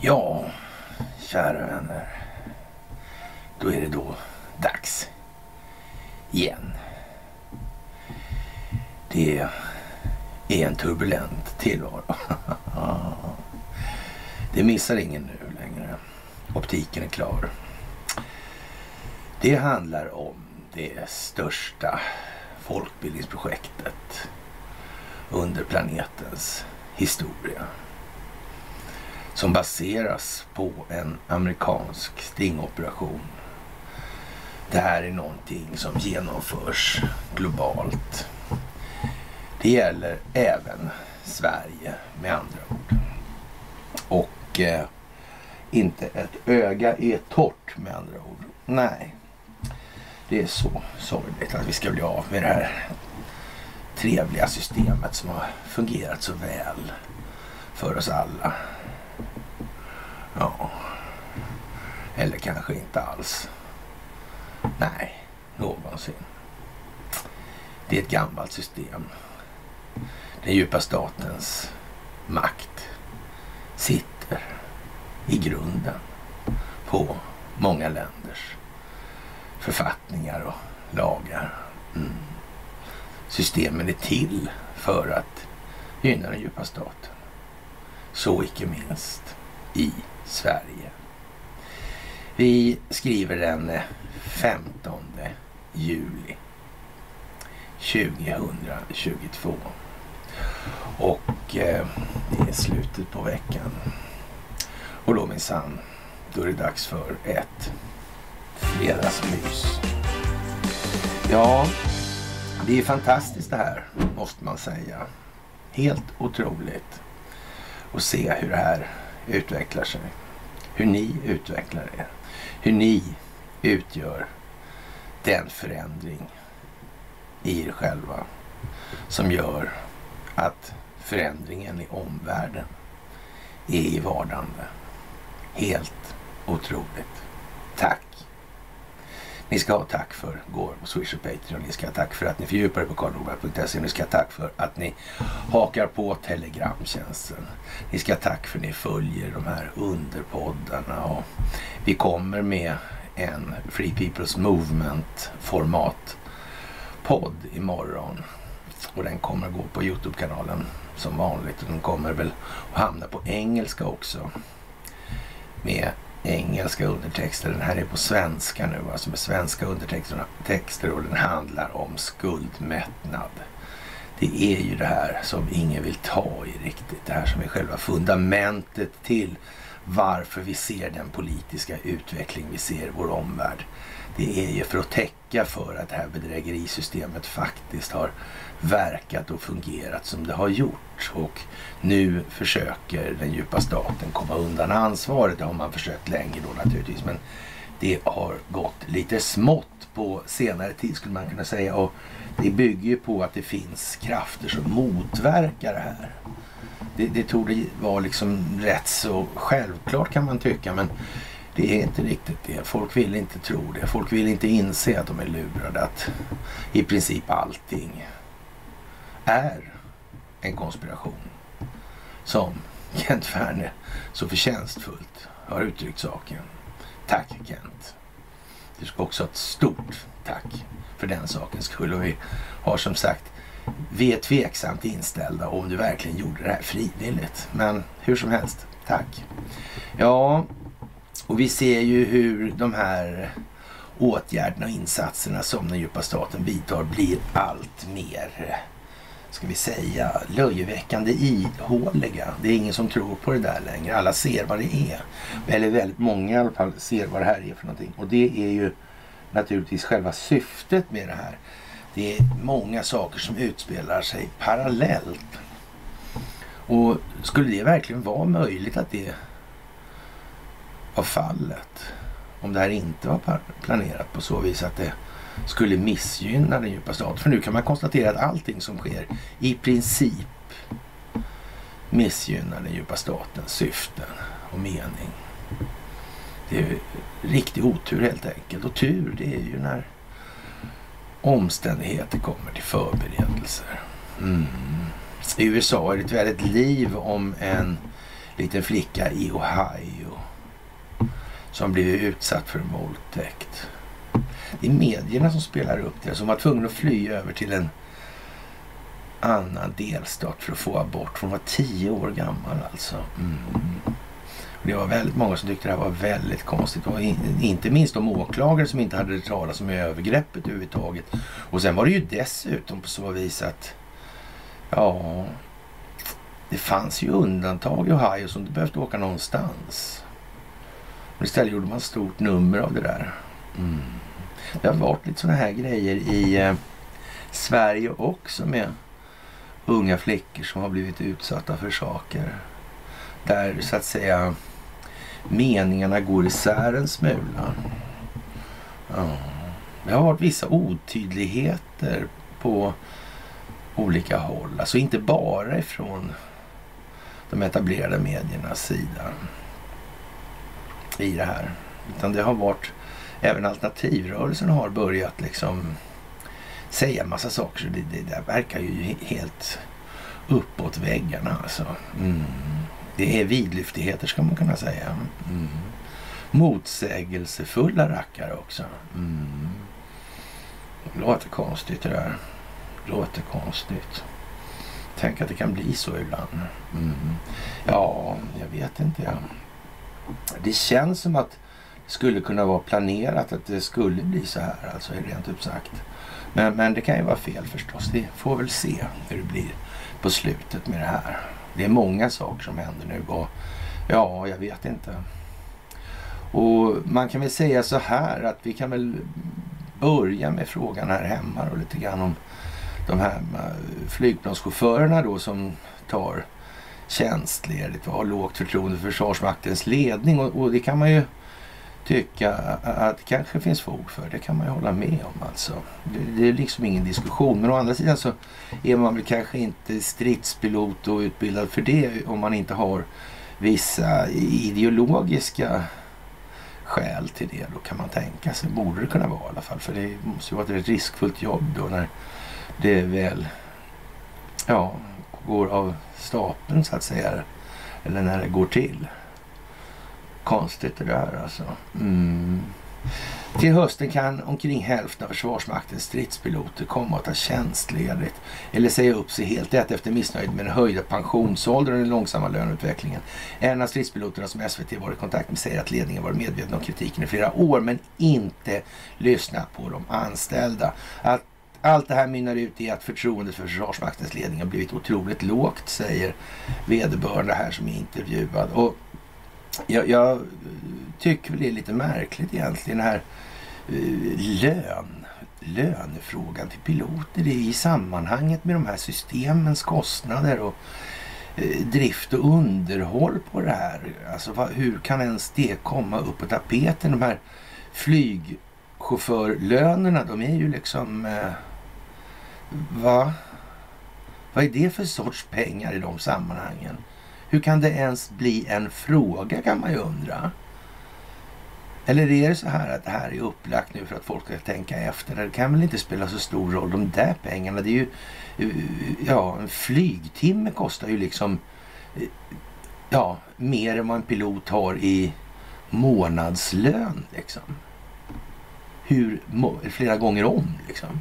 Ja, kära vänner. Då är det då dags igen. Det är en turbulent tillvaro. Det missar ingen nu längre. Optiken är klar. Det handlar om det största folkbildningsprojektet under planetens historia. Som baseras på en amerikansk stingoperation. Det här är någonting som genomförs globalt. Det gäller även Sverige med andra ord. Och eh, inte ett öga är torrt med andra ord. Nej, det är så sorgligt att vi ska bli av med det här trevliga systemet som har fungerat så väl för oss alla. Ja, eller kanske inte alls. Nej, någonsin. Det är ett gammalt system. Den djupa statens makt sitter i grunden på många länders författningar och lagar. Mm. Systemen är till för att gynna den djupa staten. Så icke minst i Sverige. Vi skriver den eh, 15 juli 2022. Och eh, det är slutet på veckan. Och då minsann, då är det dags för ett fredagsmys. Ja, det är fantastiskt det här, måste man säga. Helt otroligt att se hur det här utvecklar sig. Hur ni utvecklar er. Hur ni utgör den förändring i er själva som gör att förändringen i omvärlden är i vardande. Helt otroligt. Tack! Ni ska ha tack för går på Swish och Patreon. Ni ska ha tack för att ni fördjupar er på karlnorberg.se. Ni ska ha tack för att ni hakar på Telegramtjänsten. Ni ska ha tack för att ni följer de här underpoddarna. Och vi kommer med en Free People's Movement-format podd imorgon. Och den kommer att gå på Youtube-kanalen som vanligt. Och den kommer väl att hamna på engelska också. Med engelska undertexter. Den här är på svenska nu, alltså med svenska undertexter och den handlar om skuldmättnad. Det är ju det här som ingen vill ta i riktigt. Det här som är själva fundamentet till varför vi ser den politiska utveckling vi ser i vår omvärld. Det är ju för att täcka för att det här bedrägerisystemet faktiskt har verkat och fungerat som det har gjort. Och nu försöker den djupa staten komma undan ansvaret. Det har man försökt länge då naturligtvis. Men det har gått lite smått på senare tid skulle man kunna säga. Och det bygger ju på att det finns krafter som motverkar det här. Det, det tog vara liksom rätt så självklart kan man tycka. Men det är inte riktigt det. Folk vill inte tro det. Folk vill inte inse att de är lurade. Att i princip allting är en konspiration. Som Kent Werne så förtjänstfullt har uttryckt saken. Tack Kent. Du ska också ha ett stort tack för den sakens skull. Och vi har som sagt, vi är tveksamt inställda om du verkligen gjorde det här frivilligt. Men hur som helst, tack. Ja, och vi ser ju hur de här åtgärderna och insatserna som den djupa staten vidtar blir allt mer ska vi säga, löjeväckande ihåliga. Det är ingen som tror på det där längre. Alla ser vad det är. Eller väldigt många i alla fall ser vad det här är för någonting. Och det är ju naturligtvis själva syftet med det här. Det är många saker som utspelar sig parallellt. Och skulle det verkligen vara möjligt att det var fallet? Om det här inte var planerat på så vis att det skulle missgynna den djupa staten. För nu kan man konstatera att allting som sker i princip missgynnar den djupa statens syften och mening. Det är riktig otur helt enkelt. Och tur det är ju när omständigheter kommer till förberedelser. Mm. I USA är det ett väldigt liv om en liten flicka i Ohio som blivit utsatt för en våldtäkt. Det är medierna som spelar upp det. Som var tvungen att fly över till en annan delstat för att få abort. Hon var tio år gammal alltså. Mm. Det var väldigt många som tyckte det här var väldigt konstigt. Och inte minst de åklagare som inte hade talat om övergreppet överhuvudtaget. Och sen var det ju dessutom på så vis att ja, det fanns ju undantag i Ohio som inte behövde åka någonstans. Men istället gjorde man stort nummer av det där. Mm. Det har varit lite sådana här grejer i eh, Sverige också med unga flickor som har blivit utsatta för saker. Där så att säga meningarna går isär en smula. Ja. Det har varit vissa otydligheter på olika håll. Alltså inte bara ifrån de etablerade mediernas sida i det här. Utan det har varit, även alternativrörelsen har börjat liksom säga massa saker. Så det, det där verkar ju helt uppåt väggarna alltså. Mm. Det är vidlyftigheter ska man kunna säga. Mm. Motsägelsefulla rackare också. Mm. Låter konstigt det där. Låter konstigt. Tänk att det kan bli så ibland. Mm. Ja, jag vet inte. Ja. Det känns som att skulle kunna vara planerat att det skulle bli så här, alltså rent ut sagt. Men, men det kan ju vara fel förstås. Vi får väl se hur det blir på slutet med det här. Det är många saker som händer nu och ja, jag vet inte. Och man kan väl säga så här att vi kan väl börja med frågan här hemma och lite grann om de här flygplanschaufförerna då som tar tjänstledigt och har lågt förtroende för Försvarsmaktens ledning. Och, och, det kan man ju tycka att det kanske finns fog för. Det kan man ju hålla med om alltså. Det, det, är liksom ingen diskussion. Men å andra sidan så är man väl kanske inte stridspilot och utbildad för det om man inte har vissa ideologiska skäl till det. Då kan man tänka sig. Borde det kunna vara i alla fall. För det måste ju vara ett riskfullt jobb då när det väl ja, går av stapeln så att säga. Eller när det går till. Konstigt det där alltså. Mm. Till hösten kan omkring hälften av Försvarsmaktens stridspiloter komma att ta tjänstledigt eller säga upp sig helt ett efter missnöjet med den höjda pensionsåldern och den långsamma löneutvecklingen. En av stridspiloterna som SVT varit i kontakt med säger att ledningen varit medveten om kritiken i flera år men inte lyssnat på de anställda. Att allt det här mynnar ut i att förtroendet för Försvarsmaktens ledning har blivit otroligt lågt, säger vederbörande här som är intervjuad. Och jag, jag tycker det är lite märkligt egentligen, den här eh, lön, lönefrågan till piloter i sammanhanget med de här systemens kostnader och eh, drift och underhåll på det här. Alltså vad, hur kan ens det komma upp på tapeten? De här flygchaufförlönerna, de är ju liksom Eh, Va? Vad är det för sorts pengar i de sammanhangen? Hur kan det ens bli en fråga kan man ju undra. Eller är det så här att det här är upplagt nu för att folk ska tänka efter? Det kan väl inte spela så stor roll. De där pengarna, det är ju... Ja, en flygtimme kostar ju liksom... Ja, mer än vad en pilot har i månadslön liksom. Hur, flera gånger om liksom.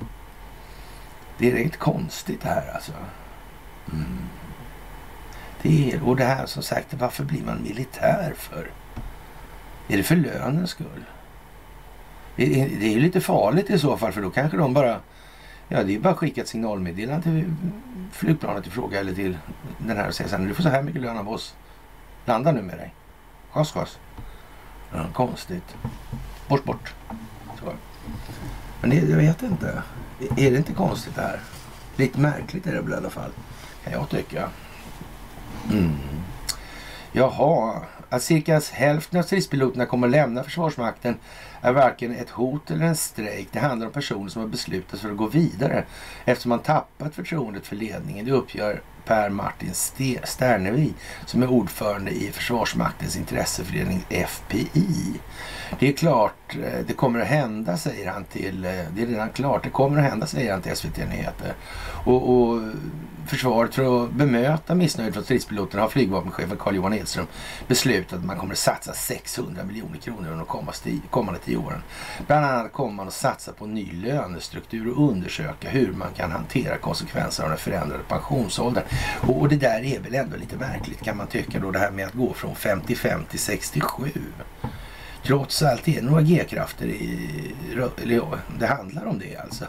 Det är rätt konstigt det här alltså. Mm. Det är, och det här som sagt, varför blir man militär för? Är det för lönens skull? Det är, ju lite farligt i så fall för då kanske de bara... Ja, det är bara att skicka ett signalmeddelande till flygplanet i fråga eller till den här och säga sen du får så här mycket lön av oss. Landa nu med dig. Schas, schas. Ja, konstigt. Bort, bort. Så. Men det, jag vet inte. Är det inte konstigt det här? Lite märkligt är det väl i alla fall. Kan jag tycka. Mm. Jaha, att cirka hälften av stridspiloterna kommer att lämna Försvarsmakten är varken ett hot eller en strejk. Det handlar om personer som har beslutat sig för att gå vidare eftersom man tappat förtroendet för ledningen. Det uppgör Per Martin Sternevi som är ordförande i Försvarsmaktens intresseförening FPI. Det är klart, eh, det kommer att hända, säger han till... Eh, det är redan klart, det kommer att hända, säger han till SVT Nyheter. Och, och försvaret för att bemöta missnöjet från stridspiloterna har flygvapenchefen Carl-Johan Edström beslutat att man kommer att satsa 600 miljoner kronor under de kommande tio åren. Bland annat kommer man att satsa på en ny lönestruktur och undersöka hur man kan hantera konsekvenserna av den förändrade pensionsåldern. Och, det där är väl ändå lite märkligt kan man tycka då det här med att gå från 55 till 67 trots allt är det några G-krafter i... Eller ja, det handlar om det alltså.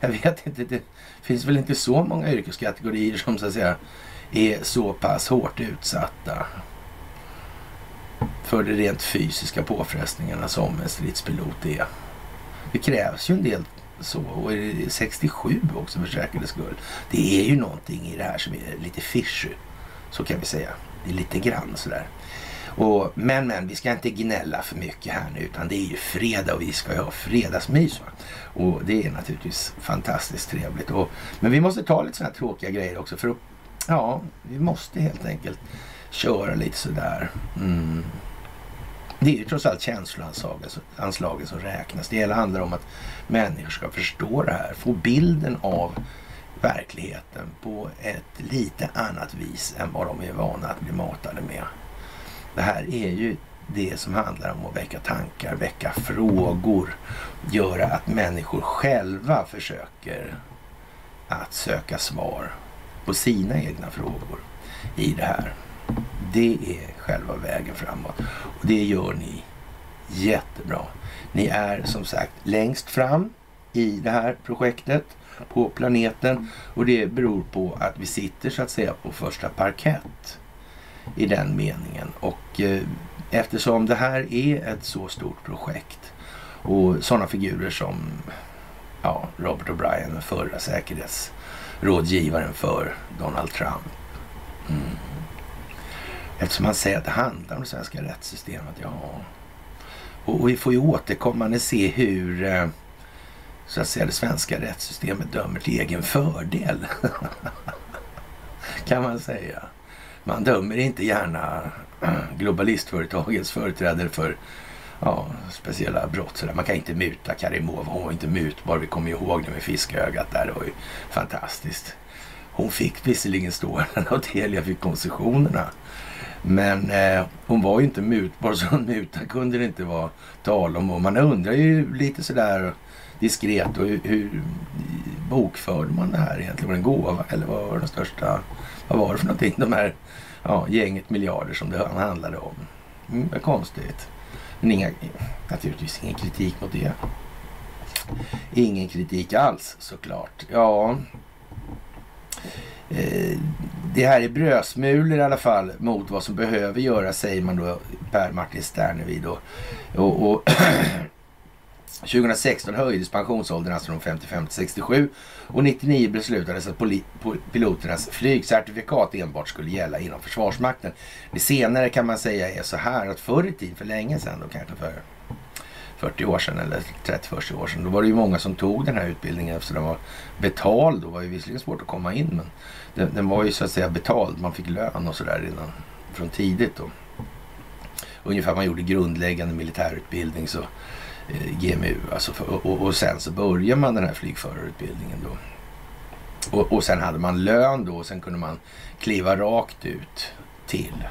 Jag vet inte, det finns väl inte så många yrkeskategorier som så att säga är så pass hårt utsatta för de rent fysiska påfrestningarna som en stridspilot är. Det krävs ju en del så och 67 också för säkerhets skull. Det är ju någonting i det här som är lite fishy. Så kan vi säga. Det är lite grann sådär. Och, men, men, vi ska inte gnälla för mycket här nu utan det är ju fredag och vi ska ju ha fredagsmys. Va? Och det är naturligtvis fantastiskt trevligt. Och, men vi måste ta lite sådana här tråkiga grejer också för att, ja, vi måste helt enkelt köra lite sådär. Mm. Det är ju trots allt känsloanslagen som räknas. Det hela handlar om att människor ska förstå det här, få bilden av verkligheten på ett lite annat vis än vad de är vana att bli matade med. Det här är ju det som handlar om att väcka tankar, väcka frågor, göra att människor själva försöker att söka svar på sina egna frågor i det här. Det är själva vägen framåt och det gör ni jättebra. Ni är som sagt längst fram i det här projektet på planeten och det beror på att vi sitter så att säga på första parkett i den meningen. Och eh, eftersom det här är ett så stort projekt och sådana figurer som ja, Robert O'Brien, förra säkerhetsrådgivaren för Donald Trump. Mm. Eftersom han säger att det handlar om det svenska rättssystemet. Ja. Och, vi får ju återkommande se hur eh, så att säga det svenska rättssystemet dömer till egen fördel. kan man säga. Man dömer inte gärna globalistföretagens företrädare för ja, speciella brott. Så Man kan inte muta Karimov. Hon var inte mutbar. Vi kommer ihåg det med fiskögat där. Det var ju fantastiskt. Hon fick visserligen stå och Telia fick koncessionerna. Men eh, hon var ju inte mutbar så en muta kunde det inte vara tal om. Och man undrar ju lite sådär diskret och hur, hur bokförde man det här egentligen? Var det en gåva eller vad var den största? Vad var det för någonting? De här ja, gänget miljarder som det handlade om. Mm, vad konstigt. Men inga, naturligtvis ingen kritik mot det. Ingen kritik alls såklart. Ja, eh, det här är brödsmulor i alla fall mot vad som behöver göras säger man då Per Martin Sternevi då. Och, och 2016 höjdes pensionsåldern alltså från 55 till 67 och 99 beslutades att piloternas flygcertifikat enbart skulle gälla inom Försvarsmakten. Det senare kan man säga är så här att förr i tiden, för länge sedan då kanske för 40 år sedan eller 30-40 år sedan. Då var det ju många som tog den här utbildningen eftersom den var betald. Då var det visserligen svårt att komma in men den, den var ju så att säga betald. Man fick lön och sådär redan från tidigt då. Ungefär man gjorde grundläggande militärutbildning så Eh, GMU. Alltså för, och, och, sen så började man den här flygförarutbildningen då. Och, och sen hade man lön då och sen kunde man kliva rakt ut till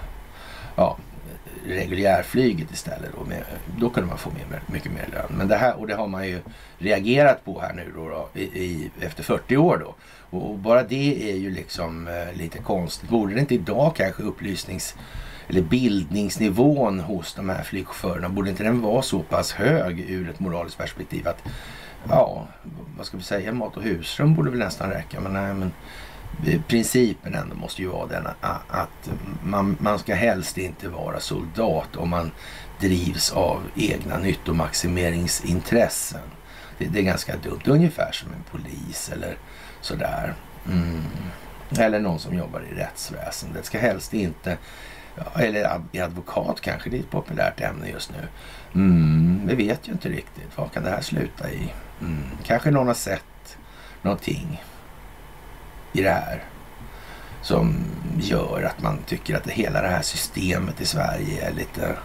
ja, reguljärflyget istället. Då, med, då kunde man få mer, mycket mer lön. Men det här, och det har man ju reagerat på här nu då, då i, i, efter 40 år då. Och, och, bara det är ju liksom eh, lite konstigt. Borde det inte idag kanske upplysnings eller bildningsnivån hos de här flygchaufförerna, borde inte den vara så pass hög ur ett moraliskt perspektiv att ja, vad ska vi säga, mat och husrum borde väl nästan räcka. Men nej, men eh, principen ändå måste ju vara den att man, man ska helst inte vara soldat om man drivs av egna nyttomaximeringsintressen. Det, det är ganska dumt. Ungefär som en polis eller sådär. Mm. Eller någon som jobbar i rättsväsendet. Ska helst inte eller advokat kanske, det är ett populärt ämne just nu. Mm, vi vet ju inte riktigt. Vad kan det här sluta i? Mm, kanske någon har sett någonting i det här. som gör att man tycker att hela det här systemet i Sverige är lite,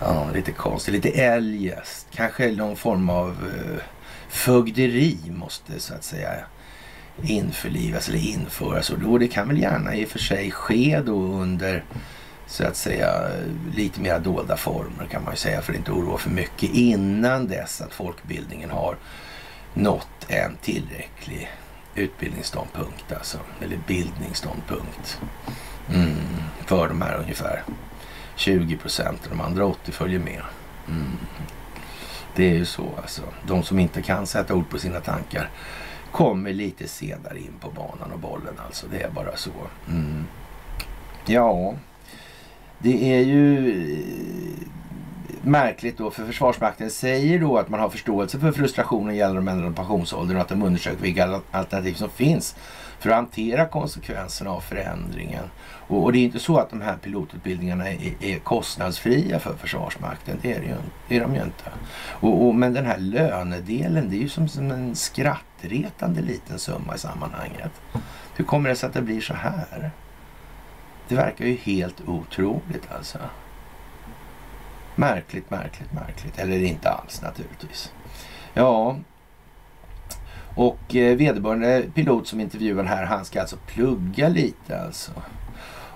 ja, lite konstigt, lite eljest. Kanske någon form av uh, fögderi måste så att säga införlivas eller införas. Och det kan väl gärna i och för sig ske då under så att säga lite mer dolda former kan man ju säga för att inte oroa för mycket innan dess att folkbildningen har nått en tillräcklig utbildningsståndpunkt alltså, eller bildningsståndpunkt. Mm, för de här ungefär 20 procenten, de andra 80 följer med. Mm. Det är ju så alltså. De som inte kan sätta ord på sina tankar kommer lite senare in på banan och bollen alltså. Det är bara så. Mm. Ja, det är ju eh, märkligt då för Försvarsmakten säger då att man har förståelse för frustrationen gällande de ändrade pensionsåldern och att de undersöker vilka alternativ som finns för att hantera konsekvenserna av förändringen. Och, och det är inte så att de här pilotutbildningarna är, är kostnadsfria för Försvarsmakten. Det är, det ju, det är de ju inte. Och, och, men den här lönedelen, det är ju som, som en skrattretande liten summa i sammanhanget. Hur kommer det sig att det blir så här? Det verkar ju helt otroligt alltså. Märkligt, märkligt, märkligt. Eller inte alls naturligtvis. Ja, och eh, vederbörande pilot som intervjuar här, han ska alltså plugga lite alltså.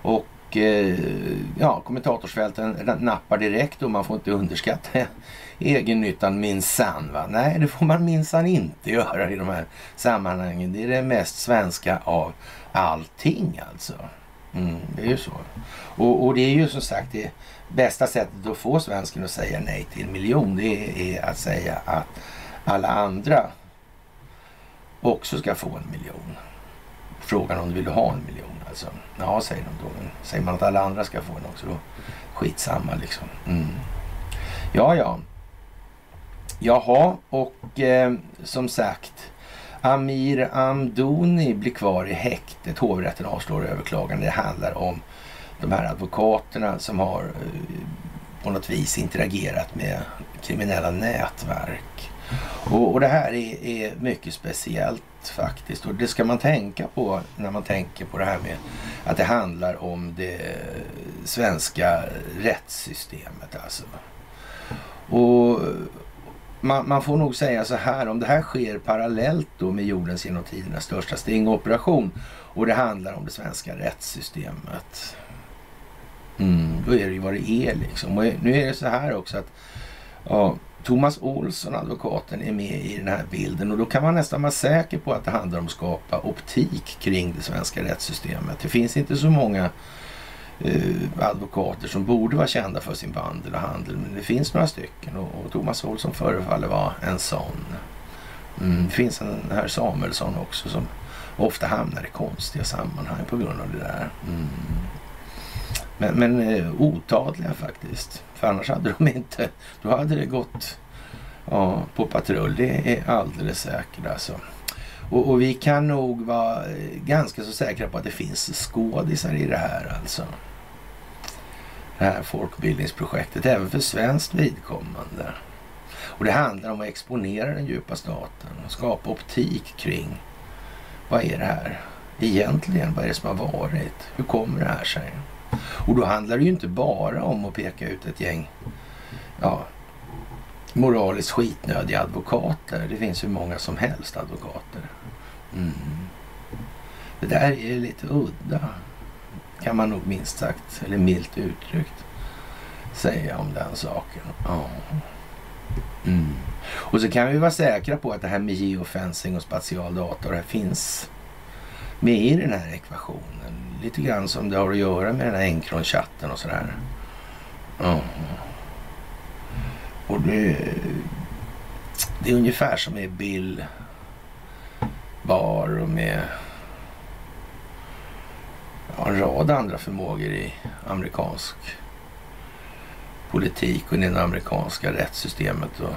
Och eh, ja, kommentatorsfälten nappar direkt och man får inte underskatta egennyttan minsann. Va? Nej, det får man minsann inte göra i de här sammanhangen. Det är det mest svenska av allting alltså. Mm, det är ju så. Och, och, det är ju som sagt det bästa sättet att få svensken att säga nej till en miljon. Det är att säga att alla andra också ska få en miljon. Frågan om du vill ha en miljon alltså. Ja, säger de då. Men säger man att alla andra ska få den också då skitsamma liksom. Mm. Ja, ja. Jaha, och eh, som sagt Amir Amdoni blir kvar i häktet. Hovrätten avslår överklagande. Det handlar om de här advokaterna som har eh, på något vis interagerat med kriminella nätverk. Och, och det här är, är, mycket speciellt faktiskt. Och det ska man tänka på när man tänker på det här med att det handlar om det svenska rättssystemet alltså. Och man, man, får nog säga så här, om det här sker parallellt då med jordens genom tiderna största stingoperation och det handlar om det svenska rättssystemet. Mm, då är det ju vad det är liksom. Och nu är det så här också att ja, Thomas Olsson, advokaten, är med i den här bilden och då kan man nästan vara säker på att det handlar om att skapa optik kring det svenska rättssystemet. Det finns inte så många eh, advokater som borde vara kända för sin vandel och handel. Men det finns några stycken och, och Thomas Olsson förefaller vara en sån. Mm, det finns en herr Samuelsson också som ofta hamnar i konstiga sammanhang på grund av det där. Mm. Men, men eh, otadliga faktiskt. För annars hade de inte, då hade det gått ja, på patrull. Det är alldeles säkert alltså. Och, och, vi kan nog vara eh, ganska så säkra på att det finns skådisar i det här alltså det här folkbildningsprojektet, även för svenskt vidkommande. Och det handlar om att exponera den djupa staten och skapa optik kring vad är det här egentligen? Vad är det som har varit? Hur kommer det här sig? Och då handlar det ju inte bara om att peka ut ett gäng ja, moraliskt skitnödiga advokater. Det finns hur många som helst advokater. Mm. Det där är lite udda kan man nog minst sagt, eller milt uttryckt, säga om den saken. Ja. Mm. Och så kan vi vara säkra på att det här med geofencing och spatial data det finns med i den här ekvationen. Lite grann som det har att göra med den här Encron-chatten och sådär. Mm. Och det, det är ungefär som med Bill Bar och med en rad andra förmågor i amerikansk politik och i det amerikanska rättssystemet. Och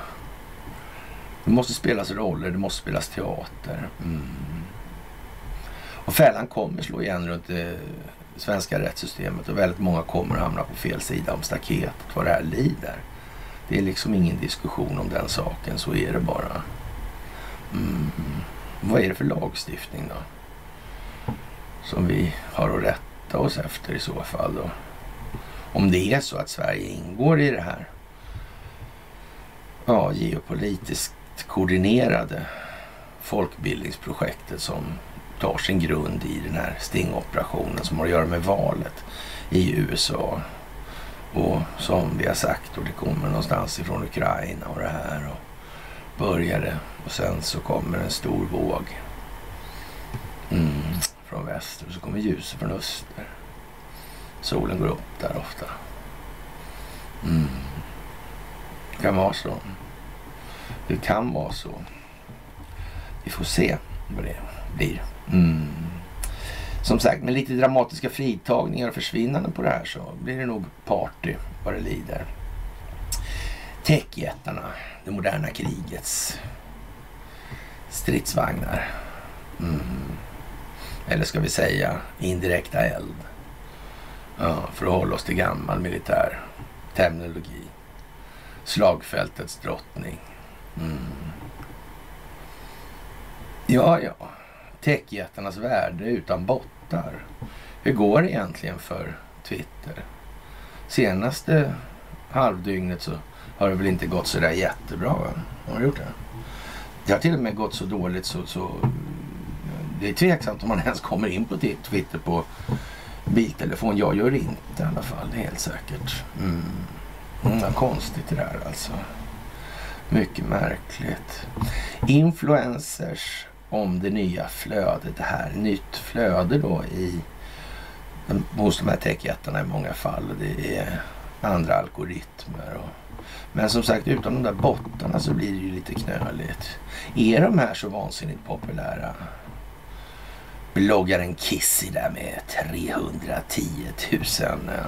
det måste spelas roller, det måste spelas teater. Mm. Och fällan kommer slå igen runt det svenska rättssystemet och väldigt många kommer hamna på fel sida om staketet vad det här lider. Det är liksom ingen diskussion om den saken, så är det bara. Mm. Vad är det för lagstiftning då? som vi har att rätta oss efter i så fall. Då. Om det är så att Sverige ingår i det här ja, geopolitiskt koordinerade folkbildningsprojektet som tar sin grund i den här stingoperationen som har att göra med valet i USA. Och som vi har sagt, och det kommer någonstans ifrån Ukraina och det här. Och började och sen så kommer en stor våg mm, från väster och så kommer ljuset från öster. Solen går upp där ofta. Mm. Det kan vara så. Det kan vara så. Vi får se vad det blir. Mm. Som sagt, med lite dramatiska fritagningar och försvinnanden på det här så blir det nog party vad det lider. Techjättarna, det moderna krigets stridsvagnar. Mm. Eller ska vi säga indirekta eld. Ja, för att hålla oss till gammal militär terminologi. Slagfältets drottning. Mm. Ja, ja. Techjättarnas värde utan bottar. Hur går det egentligen för Twitter? Senaste halvdygnet så har det väl inte gått så där jättebra? Va? Har det gjort det? Det har till och med gått så dåligt så, så det är tveksamt om man ens kommer in på Twitter på biltelefon. Jag gör det inte i alla fall, det är helt säkert. Mm. Mm, konstigt det där alltså. Mycket märkligt. Influencers om det nya flödet. Det här nytt flöde då i hos de här techjättarna i många fall. Det är andra algoritmer. Och, men som sagt, utan de där bottarna så blir det ju lite knöligt. Är de här så vansinnigt populära? Bloggaren Kissy där med 310 000 eh,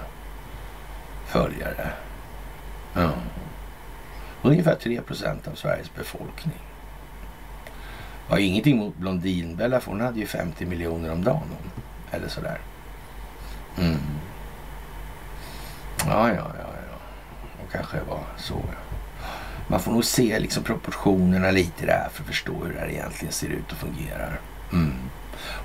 följare. Ja. Ungefär 3 procent av Sveriges befolkning. Jag har ingenting mot Blondinbella för hon hade ju 50 miljoner om dagen. Eller sådär. Mm. Ja, ja, ja, ja. Och kanske var så. Ja. Man får nog se liksom proportionerna lite där för att förstå hur det här egentligen ser ut och fungerar. Mm.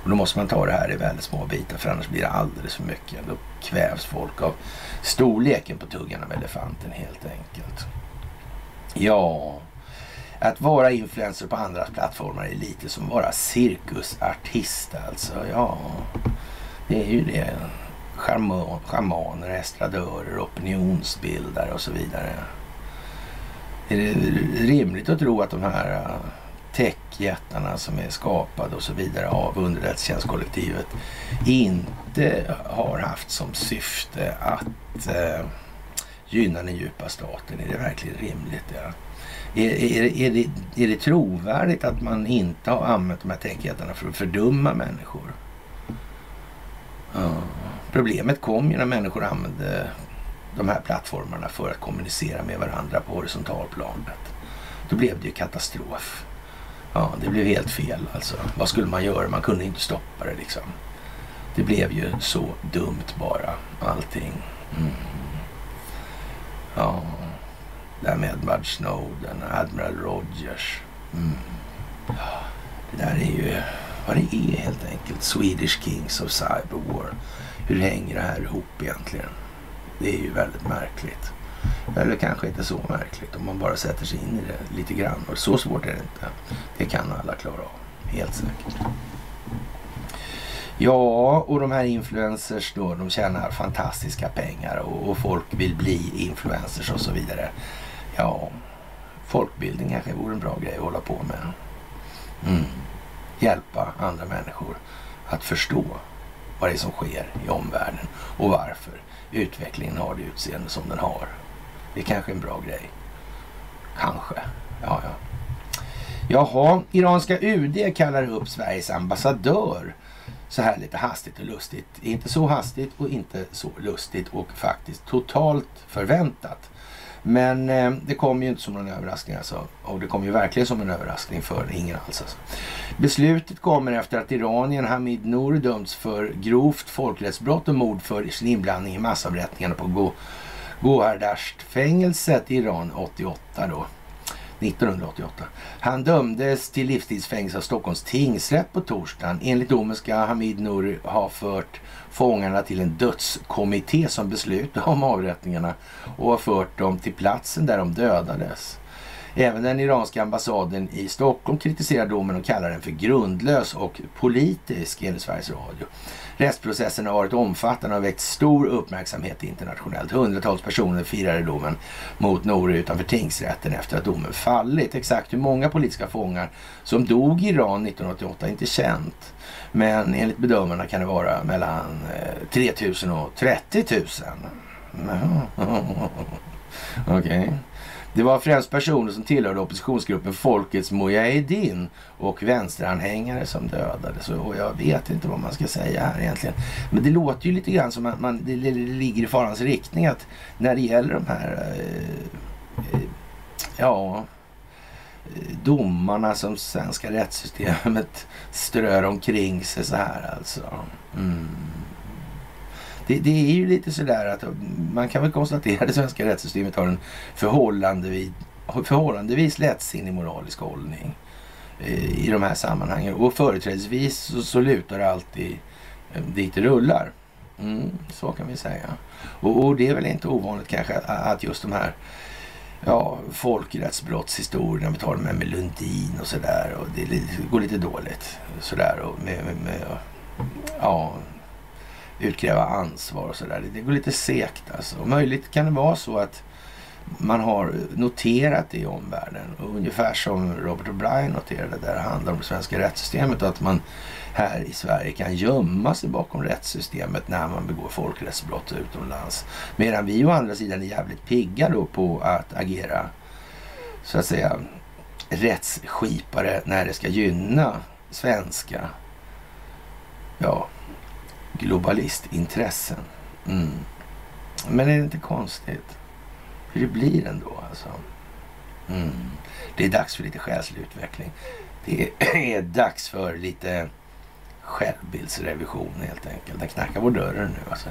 Och då måste man ta det här i väldigt små bitar för annars blir det alldeles för mycket. Då kvävs folk av storleken på tuggan av elefanten helt enkelt. Ja, att vara influencer på andras plattformar är lite som att vara cirkusartist alltså. Ja, det är ju det. Schamaner, estradörer, opinionsbildare och så vidare. Är det rimligt att tro att de här äh, techjättarna som är skapade och så vidare av underrättelsetjänstkollektivet inte har haft som syfte att eh, gynna den djupa staten? Är det verkligen rimligt? Ja? Är, är, är, det, är det trovärdigt att man inte har använt de här tänkjättarna för att fördumma människor? Ja. Problemet kom ju när människor använde de här plattformarna för att kommunicera med varandra på horisontalplanet. Då blev det ju katastrof. Ja, det blev helt fel alltså. Vad skulle man göra? Man kunde inte stoppa det liksom. Det blev ju så dumt bara, allting. Mm. Ja, det där med Edward Snowden och Admiral Rogers. Mm. Det där är ju vad det är helt enkelt. Swedish Kings of Cyberwar. Hur hänger det här ihop egentligen? Det är ju väldigt märkligt. Eller kanske inte så märkligt om man bara sätter sig in i det lite grann. Och så svårt är det inte. Det kan alla klara av. Helt säkert. Ja, och de här influencers då, de tjänar fantastiska pengar och, och folk vill bli influencers och så vidare. Ja, folkbildning kanske vore en bra grej att hålla på med. Mm. Hjälpa andra människor att förstå vad det är som sker i omvärlden och varför utvecklingen har det utseende som den har. Det är kanske en bra grej. Kanske. Ja, ja. Jaha, iranska UD kallar upp Sveriges ambassadör så här lite hastigt och lustigt. Inte så hastigt och inte så lustigt och faktiskt totalt förväntat. Men eh, det kom ju inte som någon överraskning alltså. Och det kom ju verkligen som en överraskning för ingen alls. Alltså. Beslutet kommer efter att iranien Hamid Nour dömts för grovt folkrättsbrott och mord för sin inblandning i massavrättningarna på Go Gohardasht-fängelset i Iran 88 då. 1988. Han dömdes till livstidsfängelse av Stockholms tingsrätt på torsdagen. Enligt domen ska Hamid Nouri ha fört fångarna till en dödskommitté som beslutade om avrättningarna och har fört dem till platsen där de dödades. Även den iranska ambassaden i Stockholm kritiserar domen och kallar den för grundlös och politisk enligt Sveriges Radio. Rättsprocessen har varit omfattande och väckt stor uppmärksamhet internationellt. Hundratals personer firade domen mot Nouri utanför tingsrätten efter att domen fallit. Exakt hur många politiska fångar som dog i Iran 1988 är inte känt. Men enligt bedömarna kan det vara mellan eh, 3000 och 30 000. Okej. Okay. Det var främst personer som tillhörde oppositionsgruppen Folkets Mujahedin och vänsteranhängare som dödades. Och jag vet inte vad man ska säga här egentligen. Men det låter ju lite grann som att man, det ligger i farans riktning att när det gäller de här eh, eh ja, eh, domarna som svenska rättssystemet strör omkring sig så här alltså. Mm. Det, det, är ju lite sådär att man kan väl konstatera att det svenska rättssystemet har en förhållandevis, förhållandevis lättsinnig moralisk hållning eh, i de här sammanhangen. Och företrädesvis så, så lutar det alltid eh, dit det rullar. Mm, så kan vi säga. Och, och, det är väl inte ovanligt kanske att just de här ja, folkrättsbrottshistorierna, vi tar med, med Lundin och sådär och det, det, går lite dåligt sådär och med, med, med ja, utkräva ansvar och sådär. Det går lite segt alltså. Och möjligt kan det vara så att man har noterat det i omvärlden. Och ungefär som Robert O'Brien noterade där det handlar om det svenska rättssystemet och att man här i Sverige kan gömma sig bakom rättssystemet när man begår folkrättsbrott utomlands. Medan vi å andra sidan är jävligt pigga då på att agera så att säga rättsskipare när det ska gynna svenska ja, globalistintressen. Mm. Men är det inte konstigt? Hur det blir ändå alltså. Mm. Det är dags för lite själslig utveckling. Det är dags för lite självbildsrevision helt enkelt. Den knackar på dörren nu alltså.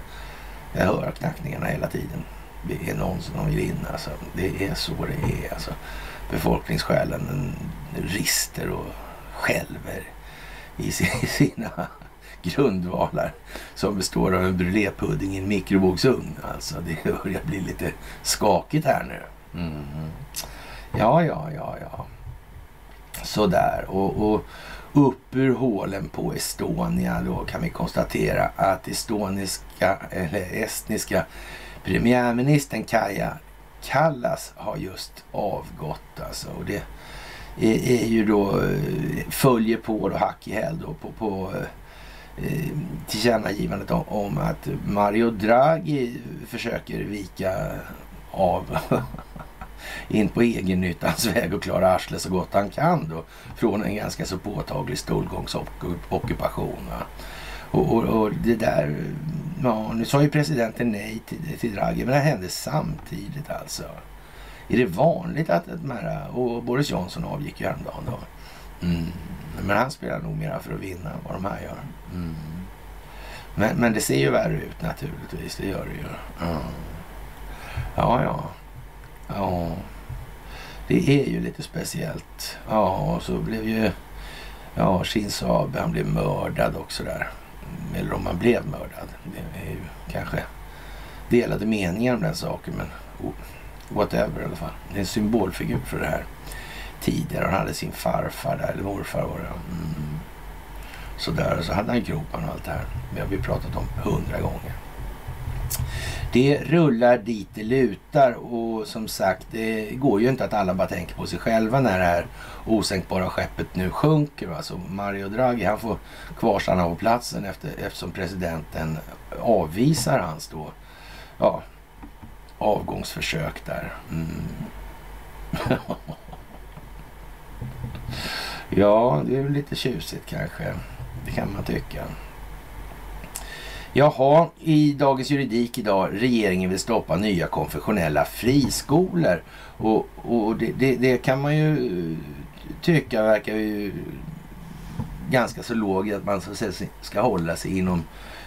Jag hör knackningarna hela tiden. Det är någon som vill in alltså. Det är så det är alltså. Befolkningssjälen den rister och skälver i sina grundvalar som består av en brulépudding i en mikrovågsugn. Alltså det börjar bli lite skakigt här nu. Mm. Ja, ja, ja, ja. Sådär. Och, och upp ur hålen på Estonia då kan vi konstatera att estoniska, eller estniska premiärministern Kaja Kallas har just avgått. Alltså. Och det är, är ju då, eh, följer på då hack i häl då på, på eh, Eh, tillkännagivandet om, att Mario Draghi försöker vika av in på egennyttans väg och klara arslet så gott han kan då från en ganska så påtaglig stolgångsockupation. Och, och, och, det där, ja, nu sa ju presidenten nej till, till Draghi, men det hände samtidigt alltså. Är det vanligt att de här, och Boris Johnson avgick ju häromdagen då. Mm. Men han spelar nog mera för att vinna än vad de här gör. Mm. Men, men det ser ju värre ut naturligtvis. Det gör det ju. Mm. Ja, ja. Ja. Det är ju lite speciellt. Ja, och så blev ju ja, Shinzo Abe, han blev mördad också där. Eller om han blev mördad. Det är ju kanske delade meningar om den saken. Men whatever i alla fall. Det är en symbolfigur för det här tidigare. Han hade sin farfar där, eller morfar var det. Mm. Sådär, och så hade han groparna och allt det här. Det har vi pratat om hundra gånger. Det rullar dit det lutar och som sagt, det går ju inte att alla bara tänker på sig själva när det här osänkbara skeppet nu sjunker. Alltså Mario Draghi, han får kvarstanna på platsen efter, eftersom presidenten avvisar hans då, ja, avgångsförsök där. Mm. Ja, det är väl lite tjusigt kanske. Det kan man tycka. Jaha, i Dagens Juridik idag. Regeringen vill stoppa nya konfessionella friskolor. Och, och det, det, det, kan man ju eh, tycka verkar ju ganska så logiskt att man så ska hålla sig inom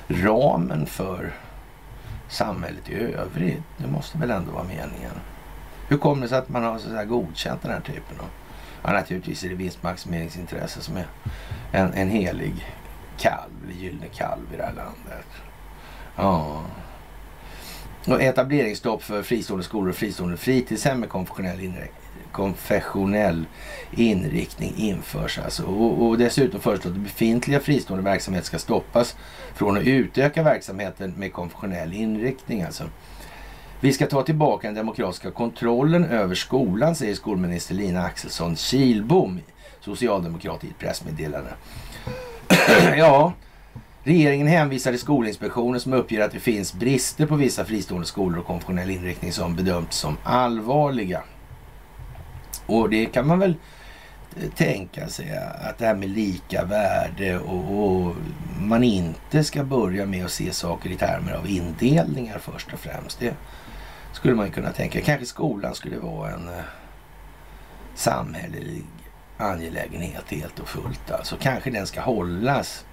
ramen för samhället i övrigt. Det måste väl ändå vara meningen. Hur kommer det sig att man har så här godkänt den här typen av... Ja, naturligtvis är det vinstmaximeringsintresse som är en, en helig kalv, en gyllene kalv i det här landet. Ja. Och etableringsstopp för fristående skolor och fristående fritidshem med konfessionell inriktning konfessionell inriktning införs. Alltså. Och, och dessutom föreslås att befintliga fristående verksamheter ska stoppas från att utöka verksamheten med konfessionell inriktning. Alltså. Vi ska ta tillbaka den demokratiska kontrollen över skolan, säger skolminister Lina Axelsson Kilbom, socialdemokrat i ett pressmeddelande. ja, regeringen hänvisar till Skolinspektionen som uppger att det finns brister på vissa fristående skolor och konfessionell inriktning som bedömts som allvarliga. Och det kan man väl eh, tänka sig att det här med lika värde och, och, man inte ska börja med att se saker i termer av indelningar först och främst. Det skulle man ju kunna tänka. Kanske skolan skulle vara en eh, samhällelig angelägenhet helt och fullt. Alltså kanske den ska hållas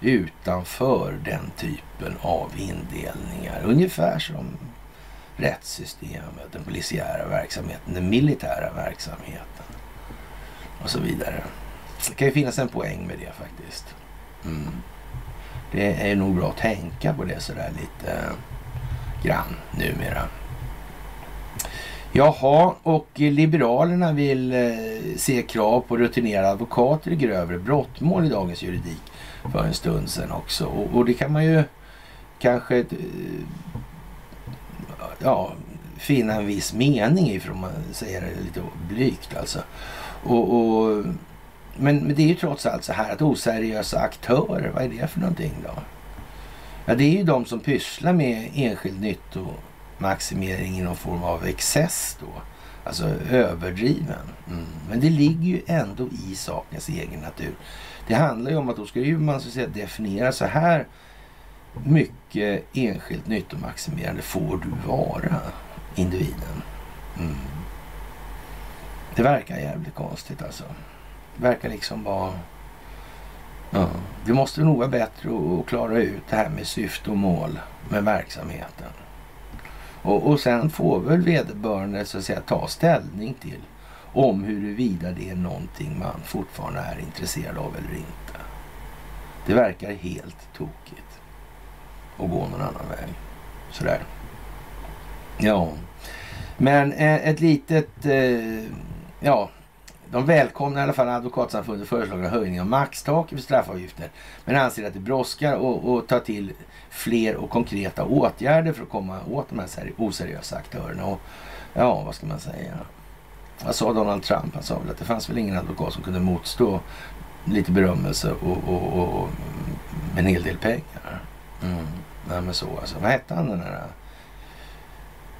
utanför den typen av indelningar. Ungefär som rättssystemet, den polisiära verksamheten, den militära verksamheten och så vidare. Det kan ju finnas en poäng med det faktiskt. Mm. Det är nog bra att tänka på det sådär lite grann numera. Jaha, och Liberalerna vill eh, se krav på rutinerade advokater i grövre brottmål i dagens juridik för en stund sedan också. Och, och det kan man ju kanske eh, ja, finna en viss mening i, för man säger det lite blygt alltså. Och, och, men, men det är ju trots allt så här att oseriösa aktörer, vad är det för någonting då? Ja, det är ju de som pysslar med enskild maximering i någon form av excess då. Alltså överdriven. Mm. Men det ligger ju ändå i sakens egen natur. Det handlar ju om att då ska ju man så att säga definiera så här mycket enskilt nyttomaximerande får du vara, individen. Mm. Det verkar jävligt konstigt alltså. Det verkar liksom vara... Ja, det måste nog vara bättre att klara ut det här med syfte och mål med verksamheten. Och, och sen får väl vederbörande så att säga ta ställning till om huruvida det är någonting man fortfarande är intresserad av eller inte. Det verkar helt tokigt att gå någon annan väg. Sådär. Ja, men eh, ett litet... Eh, ja, de välkomnar i alla fall Advokatsamfundet föreslagna höjning av maxtaket för straffavgifter. Men anser att det brådskar att ta till fler och konkreta åtgärder för att komma åt de här oseriösa aktörerna. Och, ja, vad ska man säga? Vad sa Donald Trump? Han sa väl att det fanns väl ingen advokat som kunde motstå lite berömmelse och, och, och, och en hel del pengar. Mm. Nej men så alltså. Vad hette han den där? Uh,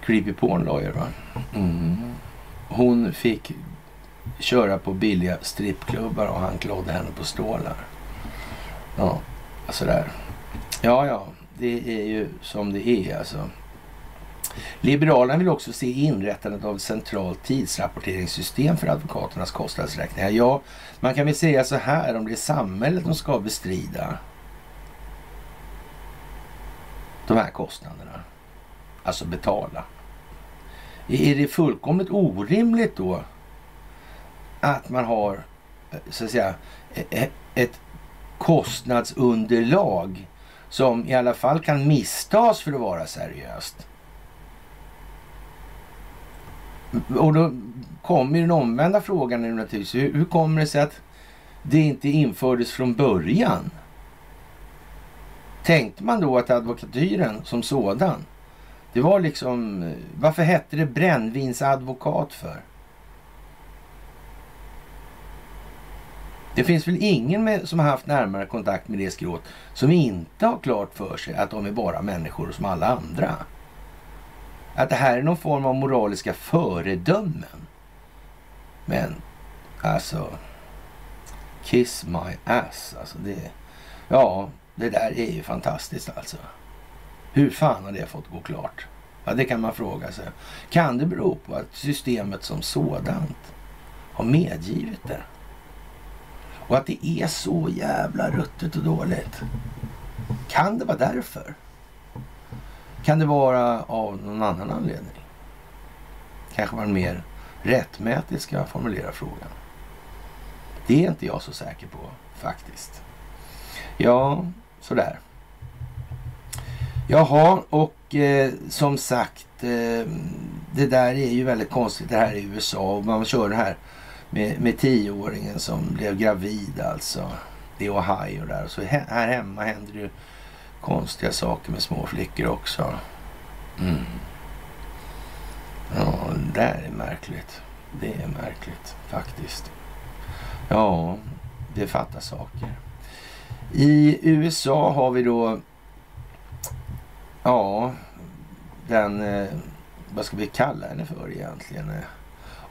creepy porn lawyer va? Mm. Hon fick köra på billiga strippklubbar och han klådde henne på stålar. Ja, alltså sådär. Ja, ja, det är ju som det är alltså. Liberalerna vill också se inrättandet av ett centralt tidsrapporteringssystem för advokaternas kostnadsräkningar. Ja, man kan väl säga så här om det är samhället som ska bestrida de här kostnaderna. Alltså betala. Är det fullkomligt orimligt då att man har så att säga e-, ett kostnadsunderlag som i alla fall kan misstas för att vara seriöst. Och då kommer den omvända frågan nu naturligtvis. Hur, hur kommer det sig att det inte infördes från början? Tänkte man då att advokatyren som sådan, det var liksom, varför hette det brännvinsadvokat för? Det finns väl ingen med, som har haft närmare kontakt med det skrået som inte har klart för sig att de är bara människor som alla andra. Att det här är någon form av moraliska föredömen. Men alltså, kiss my ass. Alltså det, ja, det där är ju fantastiskt alltså. Hur fan har det fått gå klart? Ja, det kan man fråga sig. Kan det bero på att systemet som sådant har medgivit det? Och att det är så jävla ruttet och dåligt. Kan det vara därför? Kan det vara av någon annan anledning? Kanske man mer rättmätigt ska formulera frågan. Det är inte jag så säker på faktiskt. Ja, sådär. Jaha, och eh, som sagt, eh, det där är ju väldigt konstigt det här i USA och man kör det här med, med tioåringen som blev gravid alltså i Ohio där. Så här hemma händer det ju konstiga saker med små flickor också. Mm. Ja, det där är märkligt. Det är märkligt faktiskt. Ja, det fattas saker. I USA har vi då, ja, den, eh, vad ska vi kalla henne för egentligen?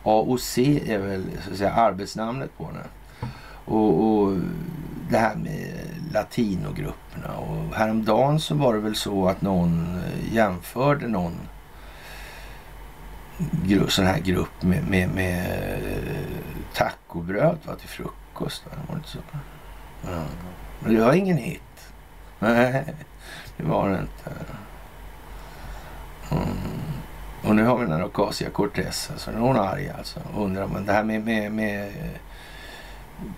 AOC är väl så att säga arbetsnamnet på henne. Och, och det här med latinogrupperna. Och häromdagen så var det väl så att någon eh, jämförde någon grupp, sån här grupp med, med, med eh, tacobröd va, till frukost. Va? Var det inte så? Ja. Men det var ingen hit. Nej, det var det inte. Mm. Och nu har vi den här Ocasio Cortez. Alltså, hon är arg alltså. Undrar om det här med, med, med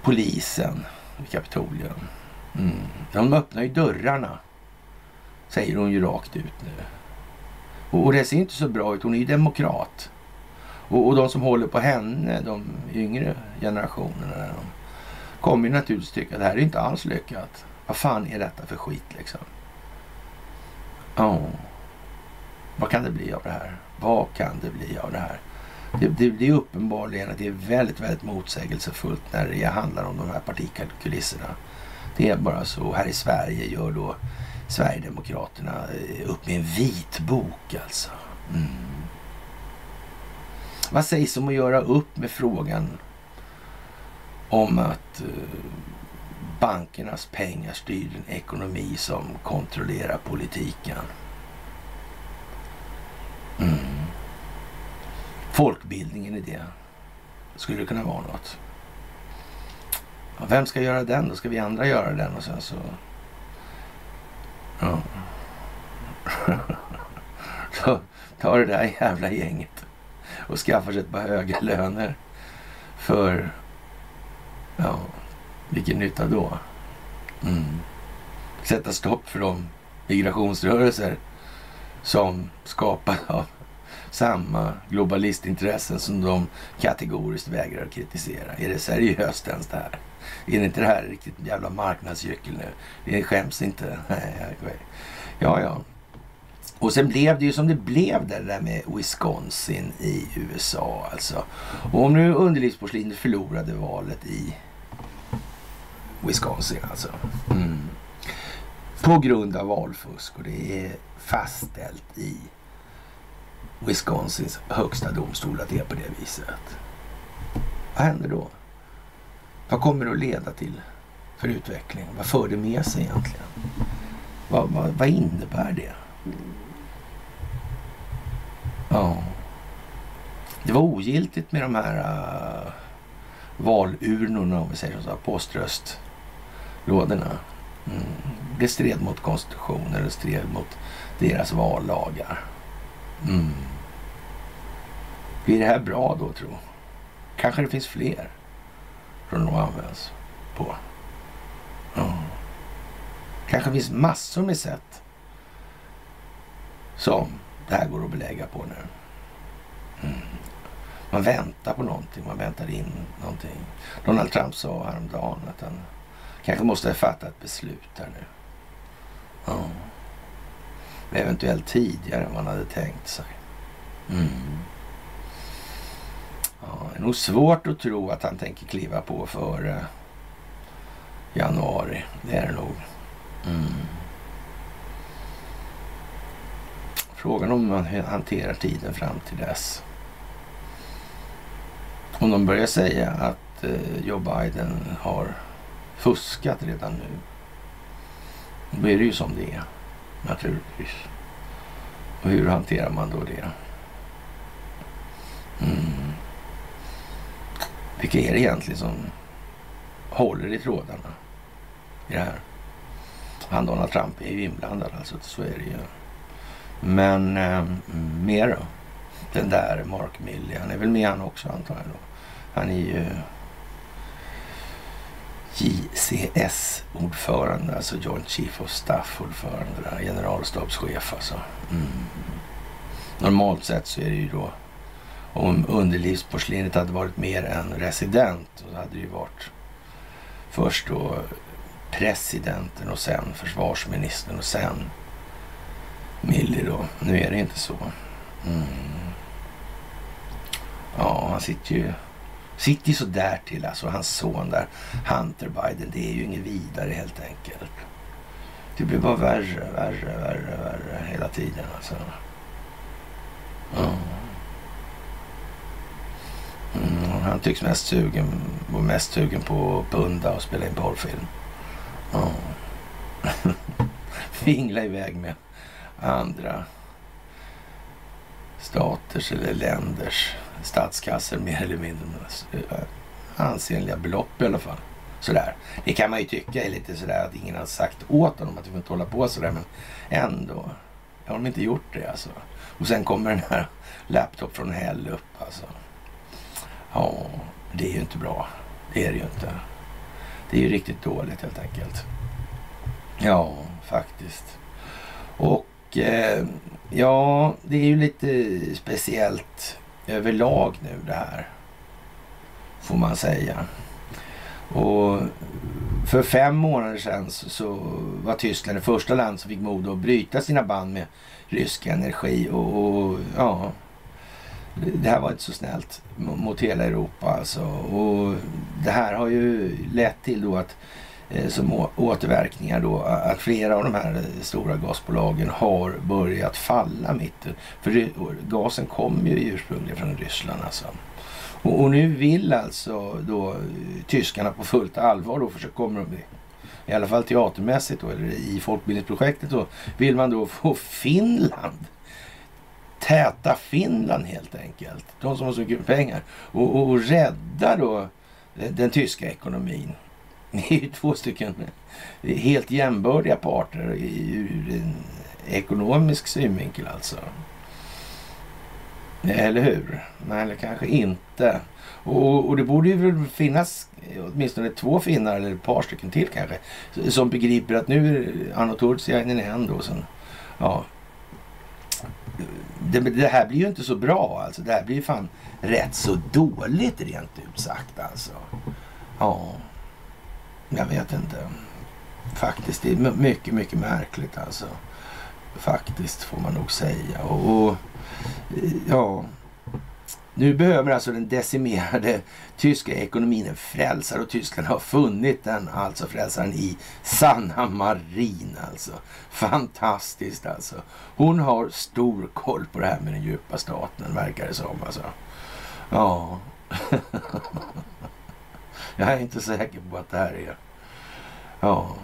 polisen i Kapitolium. Mm. De öppnar ju dörrarna. Säger hon ju rakt ut nu. Och, och det ser inte så bra ut. Hon är ju demokrat. Och, och de som håller på henne, de yngre generationerna, de kommer ju naturligtvis tycka att det här är inte alls lyckat. Vad fan är detta för skit liksom? Ja, oh. vad kan det bli av det här? Vad kan det bli av det här? Det, det, det är uppenbarligen att det är väldigt, väldigt motsägelsefullt när det handlar om de här partikulisserna. Det är bara så. Här i Sverige gör då Sverigedemokraterna eh, upp med en vitbok alltså. Mm. Vad sägs om att göra upp med frågan om att eh, bankernas pengar styr en ekonomi som kontrollerar politiken? Mm. Folkbildningen i det. Skulle det kunna vara något? Ja, vem ska göra den då? Ska vi andra göra den och sen så... Ja. så tar det där jävla gänget och skaffar sig ett par höga löner för... Ja, vilken nytta då? Mm. Sätta stopp för de migrationsrörelser som skapad av samma globalistintressen som de kategoriskt vägrar att kritisera. Är det seriöst ens det här? Är inte det här riktigt jävla marknadsgyckel nu? Det skäms inte. ja, ja. Och sen blev det ju som det blev där, det där med Wisconsin i USA alltså. Och om nu underlivsporslinet förlorade valet i Wisconsin alltså. Mm. På grund av valfusk och det är fastställt i Wisconsins högsta domstol att det är på det viset. Vad händer då? Vad kommer det att leda till för utveckling? Vad för det med sig egentligen? Vad, vad, vad innebär det? Ja. Det var ogiltigt med de här uh, valurnorna, om vi säger så, poströstlådorna. Mm. Det stred mot konstitutionen, det stred mot deras vallagar. Mm. Blir det här bra då, tro? Kanske det finns fler som de används på. Mm. Kanske finns massor med sätt som det här går att belägga på nu. Mm. Man väntar på någonting, man väntar in någonting. Donald Trump sa häromdagen att han kanske måste fatta ett beslut här nu. Ja. Eventuellt tidigare än man hade tänkt sig. Mm. Ja, det är nog svårt att tro att han tänker kliva på före eh, januari. Det är det nog. Mm. Frågan om man hanterar tiden fram till dess. Om de börjar säga att eh, Joe Biden har fuskat redan nu. Då är det ju som det är naturligtvis. Och hur hanterar man då det? Mm. Vilka är det egentligen som håller i trådarna i det här? Han Donald Trump är ju inblandad alltså, så är det ju. Men eh, mer då? Den där Mark Milley. Han är väl med han också antar jag då. Han är ju JCS-ordförande, alltså Joint Chief of Staff-ordförande, generalstabschef alltså. Mm. Normalt sett så är det ju då, om underlivsporslinet hade varit mer än resident, så hade det ju varit först då presidenten och sen försvarsministern och sen Milli. då. Nu är det inte så. Mm. Ja, han sitter ju sitter ju sådär till alltså. Hans son där, Hunter Biden, det är ju inget vidare helt enkelt. Det blir bara värre, värre, värre, värre hela tiden alltså. Mm. Mm, han tycks mest sugen, var mest sugen på att punda och spela in porrfilm. Mm. Fingla iväg med andra staters eller länders statskassor mer eller mindre. Eh, ansenliga belopp i alla fall. Sådär. Det kan man ju tycka är lite sådär att ingen har sagt åt honom att vi får inte hålla på sådär. Men ändå har de inte gjort det alltså. Och sen kommer den här laptop från hell upp alltså. Ja, det är ju inte bra. Det är det ju inte. Det är ju riktigt dåligt helt enkelt. Ja, faktiskt. Och eh, ja, det är ju lite speciellt överlag nu det här. Får man säga. Och för fem månader sedan så, var Tyskland det första land som fick mod att bryta sina band med rysk energi. Och, och, ja, det här var inte så snällt mot hela Europa alltså. Och det här har ju lett till då att Eh, som återverkningar då att flera av de här eh, stora gasbolagen har börjat falla mitt. För gasen kommer ju ursprungligen från Ryssland alltså. Och, och, nu vill alltså då eh, tyskarna på fullt allvar då försöka komma de i alla fall teatermässigt då, eller i folkbildningsprojektet då, vill man då få Finland täta Finland helt enkelt. De som har så mycket pengar. Och, och, och rädda då den tyska ekonomin. Ni är ju två stycken helt jämbördiga parter ur en ekonomisk synvinkel alltså. Eller hur? Nej, eller kanske inte. Och, och det borde ju finnas åtminstone två finnar eller ett par stycken till kanske som begriper att nu är Anno Turtsiainen en då. Sen, ja. Det, det, här blir ju inte så bra alltså. Det här blir ju fan rätt så dåligt rent ut sagt alltså. Ja. Jag vet inte. Faktiskt, det är mycket, mycket märkligt alltså. Faktiskt får man nog säga. Och, och ja, nu behöver alltså den decimerade tyska ekonomin en frälsare och Tyskland har funnit den, alltså frälsaren i Sanna Marin alltså. Fantastiskt alltså. Hon har stor koll på det här med den djupa staten verkar det som alltså. Ja. Jag är inte säker på att det här är... Ja.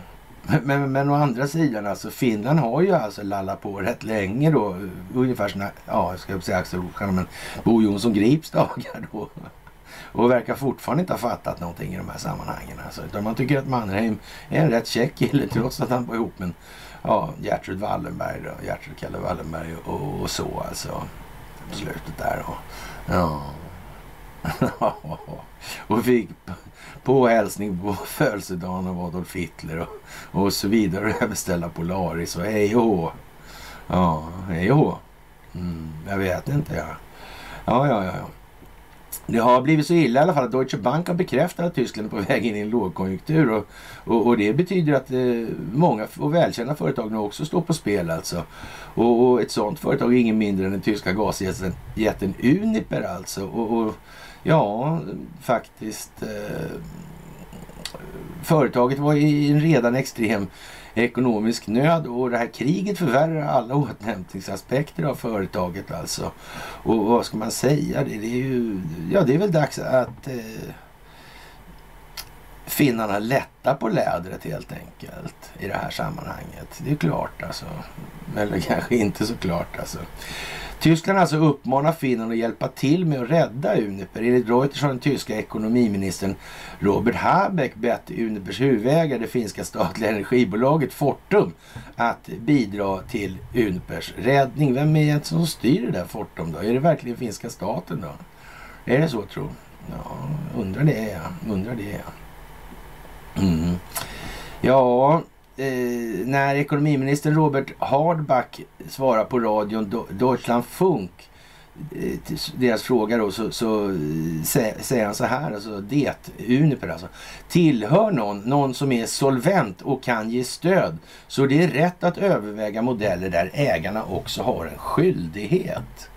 Men, men, men å andra sidan, alltså Finland har ju alltså lallat på rätt länge då. Ungefär som, ja, jag ska säga Axel men Bo Jonsson Grips dagar då. Och verkar fortfarande inte ha fattat någonting i de här sammanhangen. Alltså. Utan man tycker att Mannerheim är en rätt käck kille trots att han var ihop med ja, Gertrud Wallenberg då. Gertrud Kalle Wallenberg och, och så alltså. På slutet där. Och, ja. och fick på hälsning på födelsedagen av Adolf Hitler och, och så vidare. Jag beställa Polaris och hej och Ja, hej och mm, Jag vet inte. Ja. ja, ja, ja. Det har blivit så illa i alla fall att Deutsche Bank har bekräftat att Tyskland är på väg in i en lågkonjunktur. Och, och, och det betyder att eh, många och välkända företag nu också står på spel alltså. Och, och ett sådant företag är ingen mindre än den tyska gasjätten Uniper alltså. Och, och Ja, faktiskt. Eh, företaget var i en redan extrem ekonomisk nöd och det här kriget förvärrar alla återhämtningsaspekter av företaget alltså. Och vad ska man säga? Det, det är ju, ja det är väl dags att eh, finnarna lätta på lädret helt enkelt i det här sammanhanget. Det är klart alltså. Eller kanske inte så klart alltså. Tyskland alltså uppmanar Finland att hjälpa till med att rädda Uniper. Enligt Reuters har den tyska ekonomiministern Robert Habeck bett Unipers huvudägare, det finska statliga energibolaget Fortum, att bidra till Unipers räddning. Vem är det som styr det där Fortum då? Är det verkligen finska staten då? Är det så tro? Ja, undrar det ja. Undrar det ja. Mm. Ja, eh, när ekonomiministern Robert Hardback svarar på radion Deutschland Funk eh, deras fråga då så, så eh, säger han så här, alltså det, Uniper alltså, tillhör någon, någon som är solvent och kan ge stöd. Så det är rätt att överväga modeller där ägarna också har en skyldighet.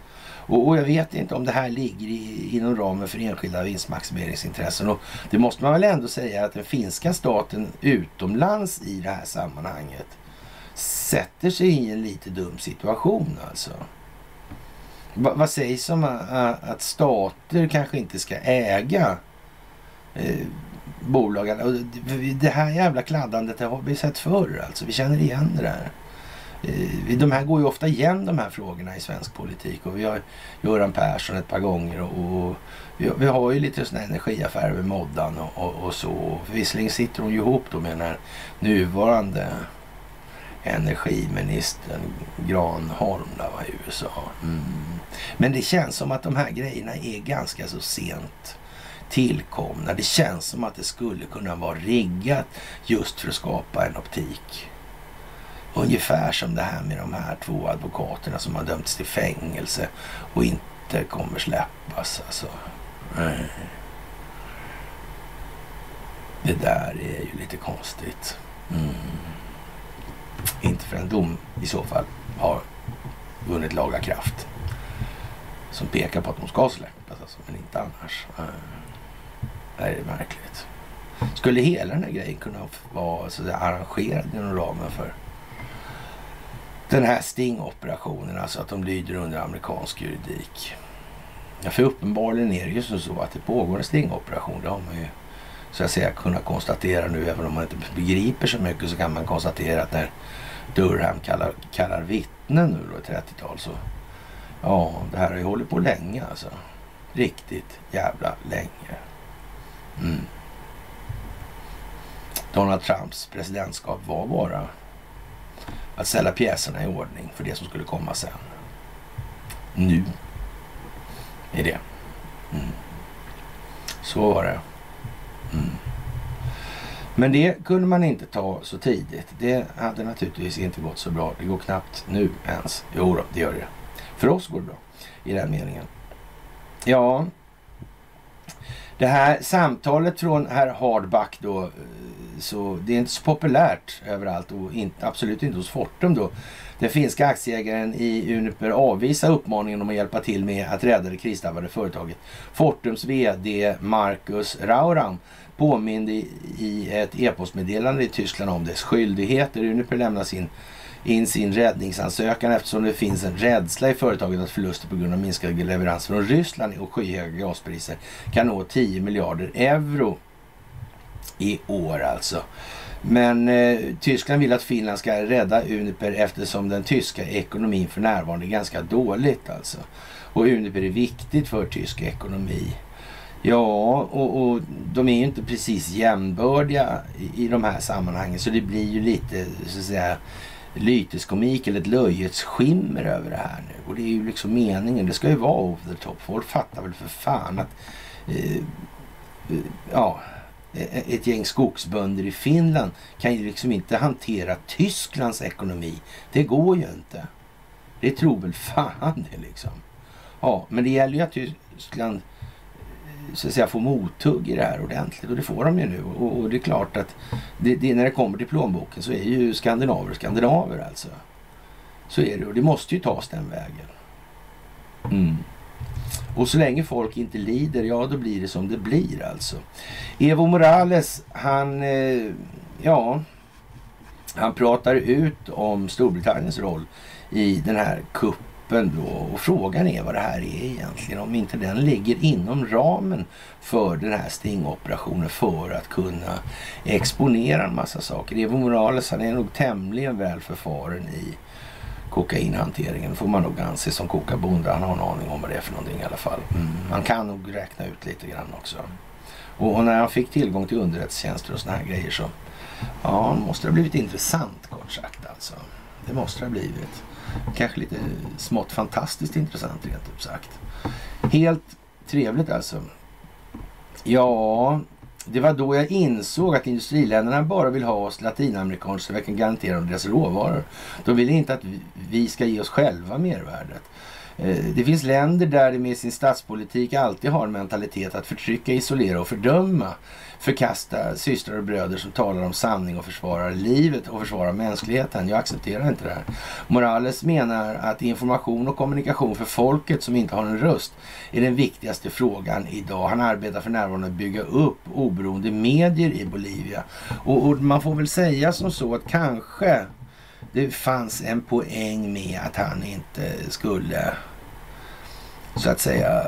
Och, och, jag vet inte om det här ligger i, inom ramen för enskilda vinstmaximeringsintressen. Och det måste man väl ändå säga att den finska staten utomlands i det här sammanhanget sätter sig i en lite dum situation alltså. Va, vad sägs om att, att stater kanske inte ska äga eh, bolagen? Det här jävla kladdandet det har vi sett förr alltså. Vi känner igen det där. Eh, de här går ju ofta igen de här frågorna i svensk politik och vi har Göran Persson ett par gånger och, och vi, vi, har ju lite sådana energiaffärer med Moddan och, och, och så. Visserligen sitter hon ju ihop då med den här nuvarande energiministern Granholm där var i USA. Mm. Men det känns som att de här grejerna är ganska så sent tillkomna. Det känns som att det skulle kunna vara riggat just för att skapa en optik Ungefär som det här med de här två advokaterna som har dömts till fängelse och inte kommer släppas. Alltså. Det där är ju lite konstigt. Mm. Inte för en dom i så fall har vunnit laga kraft. Som pekar på att de ska släppas, alltså, men inte annars. Det är märkligt. Skulle hela den här grejen kunna vara så arrangerad inom ramen för den här stingoperationen, alltså att de lyder under amerikansk juridik. Ja, för uppenbarligen är det ju så att det pågår en stingoperation. Det har man ju så att säga kunnat konstatera nu, även om man inte begriper så mycket så kan man konstatera att när Durham kallar, kallar vittnen nu då i 30-tal så ja, det här har ju hållit på länge alltså. Riktigt jävla länge. Mm. Donald Trumps presidentskap var bara att ställa pjäserna i ordning för det som skulle komma sen. Nu är det. Mm. Så var det. Mm. Men det kunde man inte ta så tidigt. Det hade naturligtvis inte gått så bra. Det går knappt nu ens. Jo då, det gör det. För oss går det bra i den meningen. Ja, det här samtalet från herr Hardback då, eh, så det är inte så populärt överallt och inte, absolut inte hos Fortum då. Den finska aktieägaren i Uniper avvisar uppmaningen om att hjälpa till med att rädda det krisdrabbade företaget. Fortums VD Marcus Rauram påminde i ett e-postmeddelande i Tyskland om dess skyldigheter. Uniper lämnar sin in sin räddningsansökan eftersom det finns en rädsla i företaget att förluster på grund av minskade leveranser från Ryssland och skyhöga gaspriser kan nå 10 miljarder euro i år alltså. Men eh, Tyskland vill att Finland ska rädda Uniper eftersom den tyska ekonomin för närvarande är ganska dåligt alltså. Och Uniper är viktigt för tysk ekonomi. Ja, och, och, de är ju inte precis jämnbördiga i, i de här sammanhangen så det blir ju lite så att säga lyteskomik eller ett löjets skimmer över det här nu. Och det är ju liksom meningen. Det ska ju vara over the top. Folk fattar väl för fan att eh, eh ja, e-, e-, ett gäng skogsbönder i Finland kan ju liksom inte hantera Tysklands ekonomi. Det går ju inte. Det tror väl fan det liksom. Ja, men det gäller ju att Tyskland så att säga få mothugg i det här ordentligt och det får de ju nu. Och, och det är klart att det, det, när det kommer till plånboken så är ju skandinaver skandinaver alltså. Så är det och det måste ju tas den vägen. Mm. Och så länge folk inte lider, ja då blir det som det blir alltså. Evo Morales, han, eh, ja, han pratar ut om Storbritanniens roll i den här kuppen öppen då och frågan är vad det här är egentligen. Om inte den ligger inom ramen för den här stingoperationen för att kunna exponera en massa saker. Evo Morales han är nog tämligen väl förfaren i kokainhanteringen får man nog anse som kokabonde. Han har en aning om vad det är för någonting i alla fall. Mm. Kan nog räkna ut lite grann också. Och, och när han fick tillgång till underrättelsetjänster och såna här grejer så ja, måste det ha blivit intressant kort sagt alltså. Det måste det ha blivit. Kanske lite smått fantastiskt intressant rent ut sagt. Helt trevligt alltså. Ja, det var då jag insåg att industriländerna bara vill ha oss latinamerikaner så vi kan garantera dem deras råvaror. De vill inte att vi ska ge oss själva mervärdet. Eh, det finns länder där det med sin statspolitik alltid har en mentalitet att förtrycka, isolera och fördöma förkasta systrar och bröder som talar om sanning och försvarar livet och försvarar mänskligheten. Jag accepterar inte det här. Morales menar att information och kommunikation för folket som inte har en röst är den viktigaste frågan idag. Han arbetar för närvarande att bygga upp oberoende medier i Bolivia. Och, och man får väl säga som så att kanske det fanns en poäng med att han inte skulle så att säga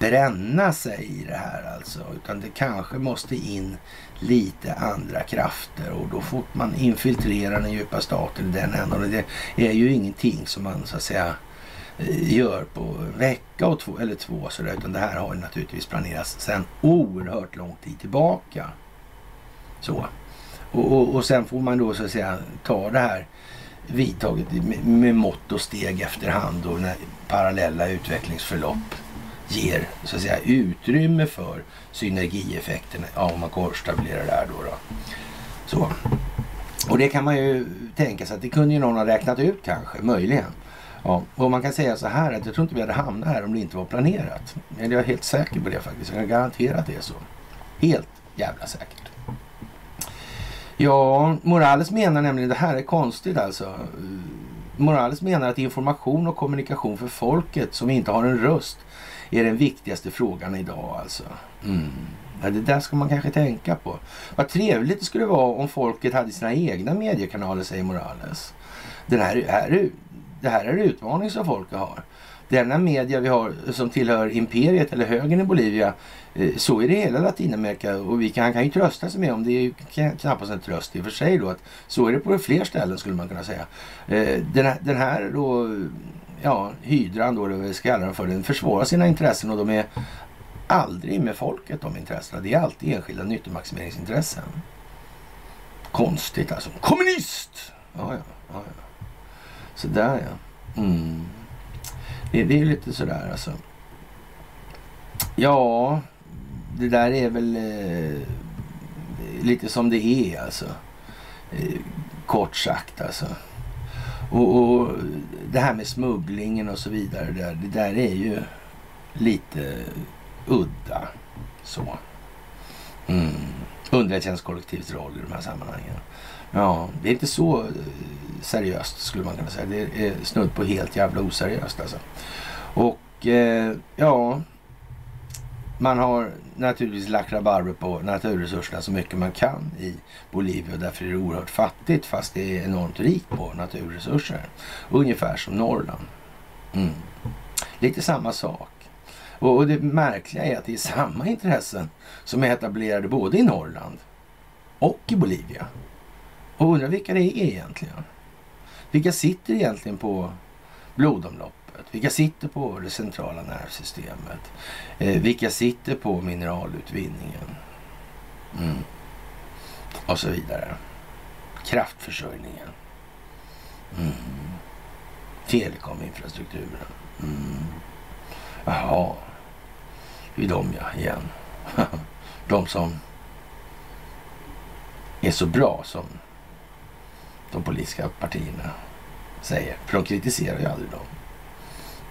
bränna sig i det här alltså. Utan det kanske måste in lite andra krafter och då får man infiltrera den djupa staten i den änden. Det är ju ingenting som man så att säga gör på en vecka och två, eller två sådär. Utan det här har ju naturligtvis planerats sedan oerhört lång tid tillbaka. Så. Och, och, och sen får man då så att säga ta det här vidtaget med, med mått och steg efterhand och när parallella utvecklingsförlopp ger så att säga utrymme för synergieffekterna ja, om man korstabilerar det här då, då. Så. Och det kan man ju tänka sig att det kunde ju någon ha räknat ut kanske, möjligen. Ja, och man kan säga så här att jag tror inte vi hade hamnat här om det inte var planerat. Men jag är helt säker på det faktiskt. Jag kan garantera att det är så. Helt jävla säkert. Ja, Morales menar nämligen, det här är konstigt alltså. Morales menar att information och kommunikation för folket som inte har en röst är den viktigaste frågan idag alltså. Mm. Ja, det där ska man kanske tänka på. Vad trevligt det skulle vara om folket hade sina egna mediekanaler, säger Morales. Den här, här, det här är en utmaning som folket har denna media vi har som tillhör imperiet eller högern i Bolivia, Eh, så är det i hela Latinamerika och vi kan, kan ju trösta sig med om det är ju knappast en tröst i och för sig då att så är det på fler ställen skulle man kunna säga. Eh, den här, den här då, ja, hydran då, det vi ska kalla den för, den försvarar sina intressen och de är aldrig med folket de intressena. Det är alltid enskilda nyttomaximeringsintressen. Konstigt alltså. Kommunist! Ja, ja. ja, ja. Sådär ja. Mm. Det, det är lite sådär alltså. Ja, det där är väl eh, lite som det är alltså. Eh, kort sagt alltså. Och, och, det här med smugglingen och så vidare. Det där, det där är ju lite udda. Så. Mm. Underrättelsetjänstkollektivets roll i de här sammanhangen. Ja, det är inte så eh, seriöst skulle man kunna säga. Det är snudd på helt jävla oseriöst alltså. Och eh, ja, man har naturligtvis lagt rabarber på naturresurserna så mycket man kan i Bolivia. Därför är det oerhört fattigt fast det är enormt rikt på naturresurser. Ungefär som Norrland. Mm. Lite samma sak. Och, och det märkliga är att det är samma intressen som är etablerade både i Norrland och i Bolivia. Och undrar vilka det är egentligen. Vilka sitter egentligen på blodomloppet? Vilka sitter på det centrala nervsystemet? Eh, vilka sitter på mineralutvinningen? Mm. Och så vidare. Kraftförsörjningen. Mm. Telekominfrastrukturen. Mm. Jaha. Det är de ja, igen. de som är så bra som de politiska partierna säger. För de kritiserar ju aldrig dem.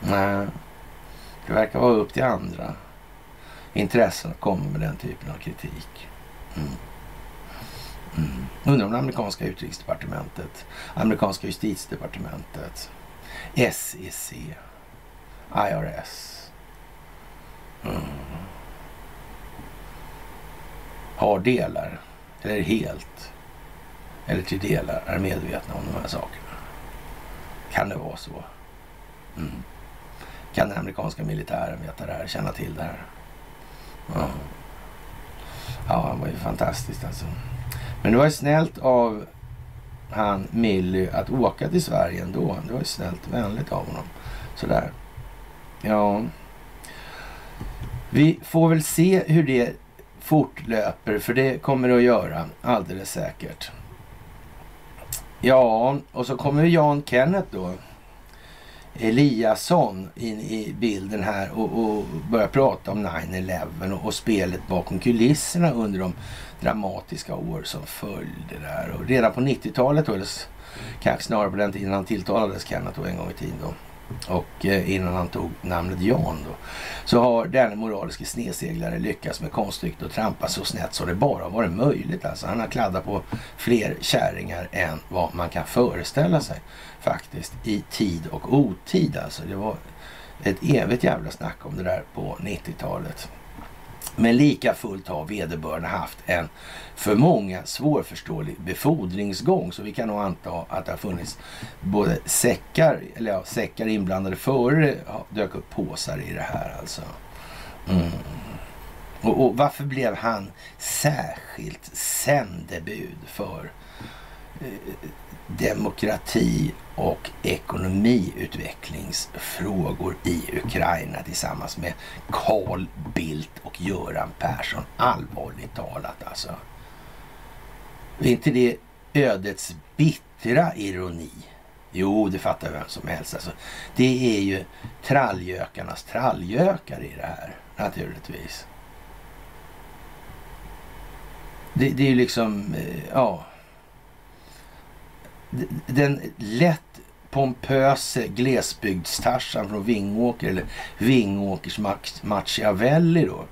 Nej, det verkar vara upp till andra intressen att komma med den typen av kritik. Mm. Mm. Undrar om det amerikanska utrikesdepartementet, amerikanska justitiedepartementet, SEC, IRS mm. har delar, eller helt, eller till delar är medvetna om de här sakerna. Kan det vara så? Mm. Kan den amerikanska militären veta det här, känna till det här? Ja, ja det var ju fantastiskt alltså. Men det var ju snällt av han Milly att åka till Sverige ändå. Det var ju snällt vänligt av honom. Sådär. Ja. Vi får väl se hur det fortlöper, för det kommer det att göra alldeles säkert. Ja, och så kommer Jan Kenneth då. Eliasson in i bilden här och, och börjar prata om 9-11 och, och, spelet bakom kulisserna under de dramatiska år som följde där. Och redan på 90-talet, eller kanske snarare på den tiden han tilltalades Kenneth en gång i tiden då, och eh, innan han tog namnet Jan då, så har denne moraliske sneseglare lyckats med konststycket att trampa så snett så det bara varit möjligt. Alltså, han har kladdat på fler kärringar än vad man kan föreställa sig faktiskt i tid och otid. Alltså, det var ett evigt jävla snack om det där på 90-talet. Men lika fullt har vederbörande haft en för många svårförståelig befordringsgång. Så vi kan nog anta att det har funnits både säckar, eller ja, säckar inblandade före det dök upp påsar i det här alltså. Mm. Och, och, varför blev han särskilt sändebud för eh, demokrati och ekonomiutvecklingsfrågor i Ukraina tillsammans med Carl Bildt och Göran Persson. Allvarligt talat alltså. Är inte det ödets bittra ironi? Jo, det fattar vem som helst. Alltså, det är ju trallgökarnas trallgökar i det här, naturligtvis. Det, det är ju liksom, eh, ja den lätt pompöse glesbygdstarsan från Vingåker eller Vingåkers Machiavelli då.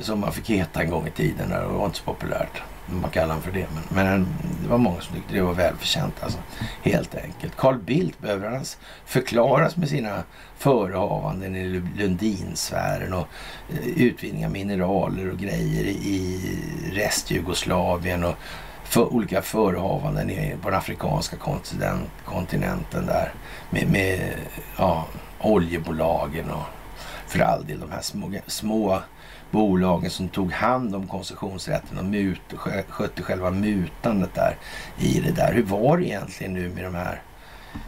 Som man fick heta en gång i tiden. Det var inte så populärt. Man kallar honom för det. Men, men det var många som tyckte det var välförtjänt alltså. Helt enkelt. Carl Bildt behöver han förklaras med sina förehavanden i Lundinsfären och eh, utvinning av mineraler och grejer i restjugoslavien och för olika förehavanden på den afrikanska kontinenten där med, med ja, oljebolagen och för all del de här små, små bolagen som tog hand om koncessionsrätten och mut, skötte själva mutandet där i det där. Hur var det egentligen nu med de här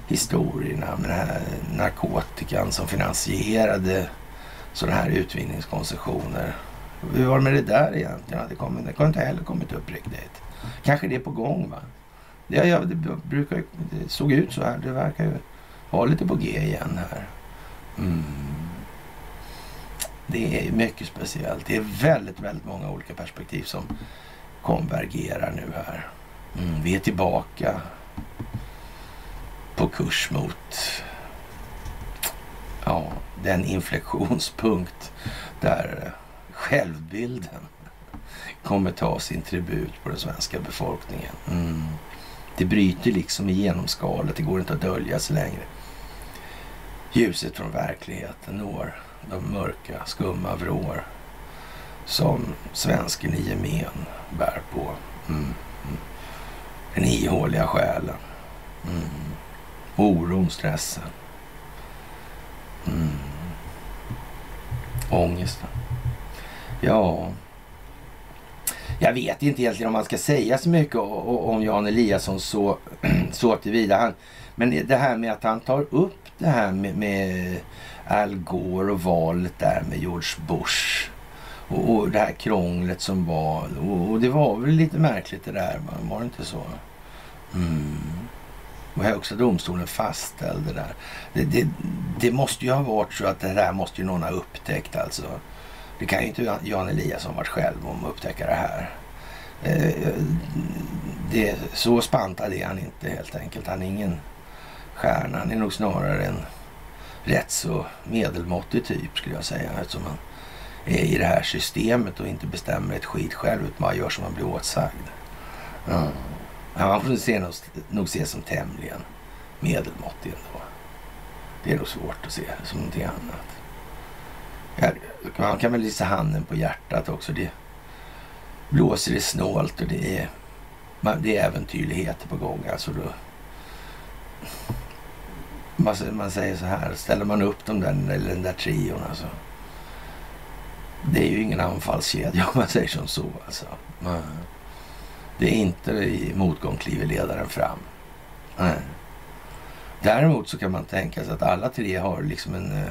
historierna med den här narkotikan som finansierade sådana här utvinningskoncessioner? Hur var det med det där egentligen? Det, kom, det har inte heller kommit upp riktigt. Kanske det är på gång va? Det, jag, det, brukar, det såg ut så här. Det verkar ju vara lite på G igen här. Mm. Det är mycket speciellt. Det är väldigt, väldigt många olika perspektiv som konvergerar nu här. Mm. Vi är tillbaka på kurs mot ja, den inflektionspunkt där självbilden kommer ta sin tribut på den svenska befolkningen. Mm. Det bryter liksom igenom skalet, det går inte att dölja sig längre. Ljuset från verkligheten når de mörka, skumma vrår som svensken i gemen bär på. Mm. Den ihåliga själen. Mm. Oron, stressen. Mm. Ångesten. Ja, jag vet inte egentligen om man ska säga så mycket om Jan Eliasson så, så tillvida. Han, men det här med att han tar upp det här med, med Al Gore och valet där med George Bush. Och, och det här krånglet som var. Och, och, det var väl lite märkligt det där, var det inte så? Mm. Och Högsta domstolen fastställde det där. Det, det, det, måste ju ha varit så att det där måste ju någon ha upptäckt alltså. Det kan ju inte Jan Eliasson varit själv om att upptäcka det här. Eh, det, så spantad är han inte helt enkelt. Han är ingen stjärna. Han är nog snarare en rätt så medelmåttig typ skulle jag säga. Eftersom han är i det här systemet och inte bestämmer ett skit själv utan bara gör som han blir åtsagd. Mm. Han får se, nog, nog som tämligen medelmåttig ändå. Det är nog svårt att se som någonting annat. Man kan väl visa handen på hjärtat också. Det blåser det snålt och det är, det är äventyrligheter på gång. Alltså då, man säger så här, ställer man upp de där, eller den där trion alltså. Det är ju ingen anfallskedja om man säger som så alltså. Det är inte i motgång kliver ledaren fram. Nej. Däremot så kan man tänka sig att alla tre har liksom en eh,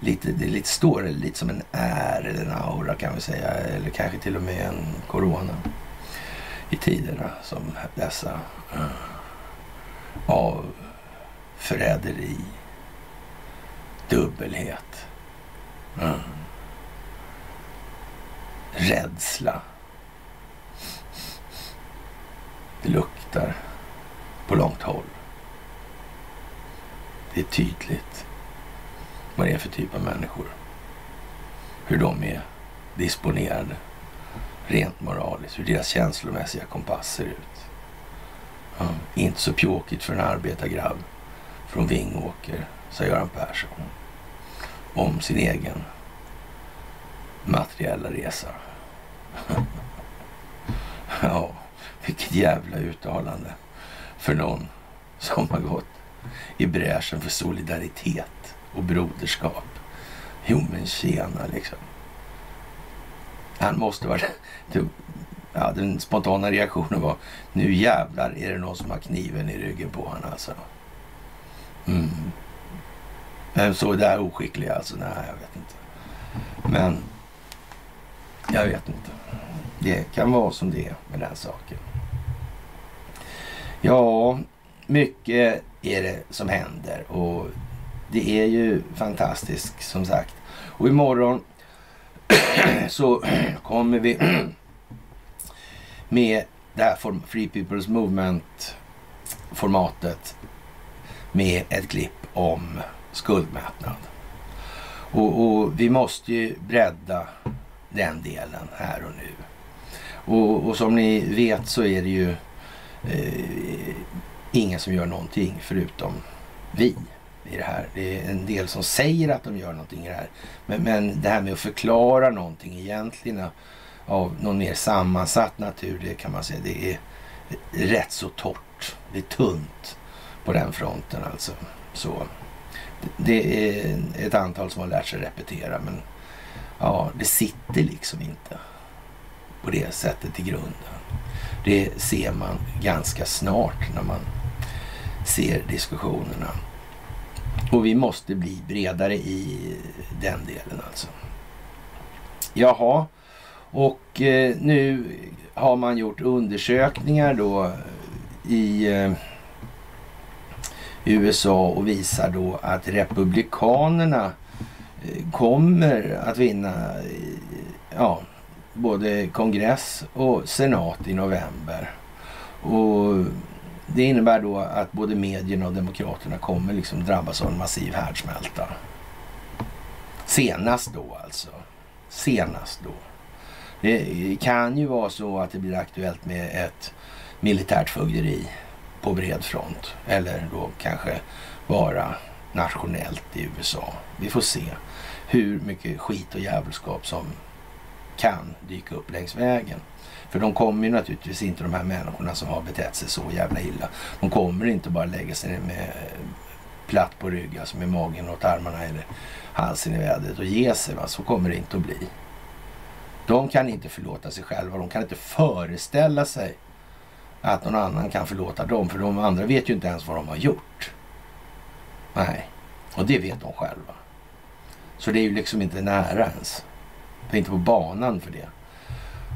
lite, det är lite står lite som en är eller en aura kan vi säga. Eller kanske till och med en corona i tiderna som dessa. Eh, Av förräderi, dubbelhet, mm. rädsla. Det luktar på långt håll. Det är tydligt vad det är för typ av människor. Hur de är disponerade rent moraliskt, hur deras känslomässiga kompass ser ut. Ja, inte så pjåkigt för en arbetargrabb från Vingåker, sa Göran Persson om sin egen materiella resa. ja, vilket jävla uttalande för någon som har gått i bräschen för solidaritet och broderskap. Jo men tjena liksom. Han måste vara ja, den spontana reaktionen var nu jävlar är det någon som har kniven i ryggen på honom alltså. Mm. Vem såg det här oskickliga alltså? Nej, jag vet inte. Men jag vet inte. Det kan vara som det är med den saken. Ja, mycket är det som händer och det är ju fantastiskt som sagt. Och imorgon så kommer vi med det här Free People's Movement-formatet med ett klipp om skuldmättnad. Och, och, vi måste ju bredda den delen här och nu. Och, och som ni vet så är det ju eh, ingen som gör någonting förutom vi i det här. Det är en del som säger att de gör någonting i det här. Men, men det här med att förklara någonting egentligen av någon mer sammansatt natur, det kan man säga, det är rätt så torrt. Det är tunt på den fronten alltså. Så det är ett antal som har lärt sig repetera, men ja, det sitter liksom inte på det sättet i grunden. Det ser man ganska snart när man ser diskussionerna. Och vi måste bli bredare i den delen alltså. Jaha, och eh, nu har man gjort undersökningar då eh, i eh, USA och visar då att republikanerna eh, kommer att vinna eh, ja, både kongress och senat i november. Och det innebär då att både medierna och demokraterna kommer liksom drabbas av en massiv härdsmälta. Senast då alltså. Senast då. Det kan ju vara så att det blir aktuellt med ett militärt fögderi på bred front. Eller då kanske bara nationellt i USA. Vi får se hur mycket skit och djävulskap som kan dyka upp längs vägen. För de kommer ju naturligtvis inte, de här människorna som har betett sig så jävla illa. De kommer inte bara lägga sig ner med platt på ryggen, alltså med magen åt armarna eller halsen i vädret och ge sig. Va? Så kommer det inte att bli. De kan inte förlåta sig själva. De kan inte föreställa sig att någon annan kan förlåta dem. För de andra vet ju inte ens vad de har gjort. Nej, och det vet de själva. Så det är ju liksom inte nära ens. Det är inte på banan för det.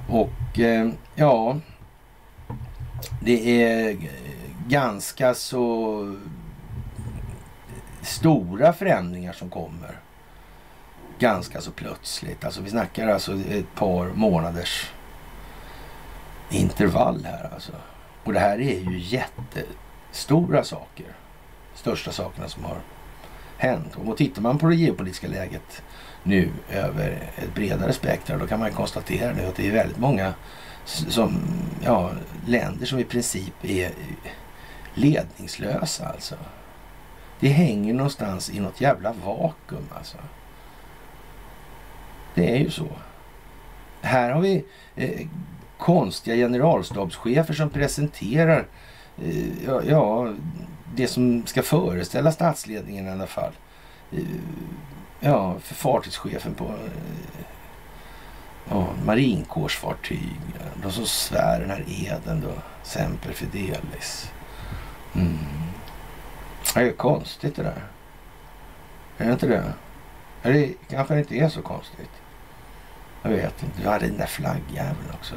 Och eh, ja, det är ganska så stora förändringar som kommer ganska så plötsligt. Alltså vi snackar alltså ett par månaders intervall här alltså. Och det här är ju jättestora saker. Största sakerna som har hänt. Och tittar man på det geopolitiska läget nu över ett bredare spektra då kan man konstatera nu att det är väldigt många som, ja, länder som i princip är ledningslösa alltså. Det hänger någonstans i något jävla vakuum alltså. Det är ju så. Här har vi eh, konstiga generalstabschefer som presenterar eh, ja, ja, det som ska föreställa statsledningen i alla fall. Eh, Ja, för fartygschefen på eh, ja, marinkårsfartyg. De som svär den här eden då. Semper Fidelis. Mm. Det är konstigt det där. Är det inte det? Det kanske det inte är så konstigt. Jag vet inte. Du hade den där flaggjäveln också.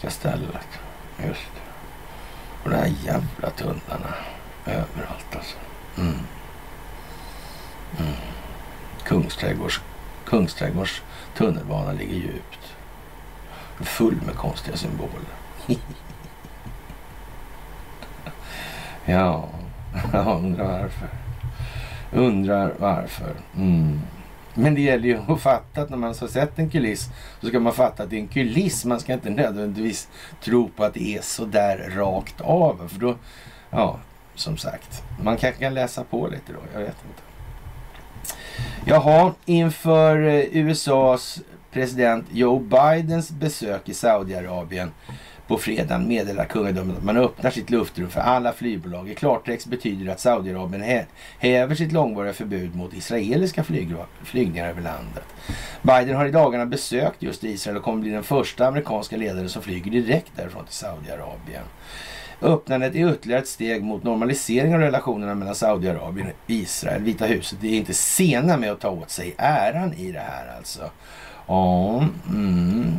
Kastellet. Just det. Och de här jävla tunnlarna. Överallt alltså. Mm. Mm. Kungsträdgårds, Kungsträdgårds tunnelbana ligger djupt. Full med konstiga symboler. ja, jag undrar varför. Undrar varför. Mm. Men det gäller ju att fatta att när man har sett en kuliss så ska man fatta att det är en kuliss. Man ska inte nödvändigtvis tro på att det är så där rakt av. För då, ja, som sagt, man kanske kan läsa på lite då. Jag vet inte. Jaha, inför eh, USAs president Joe Bidens besök i Saudiarabien på fredagen meddelar kungadömet att man öppnar sitt luftrum för alla flygbolag. I klartext betyder det att Saudiarabien häver sitt långvariga förbud mot israeliska flyg, flygningar över landet. Biden har i dagarna besökt just Israel och kommer bli den första amerikanska ledaren som flyger direkt därifrån till Saudiarabien. Öppnandet är ytterligare ett steg mot normalisering av relationerna mellan Saudiarabien och Israel. Vita huset är inte sena med att ta åt sig äran i det här alltså. Ja, mm,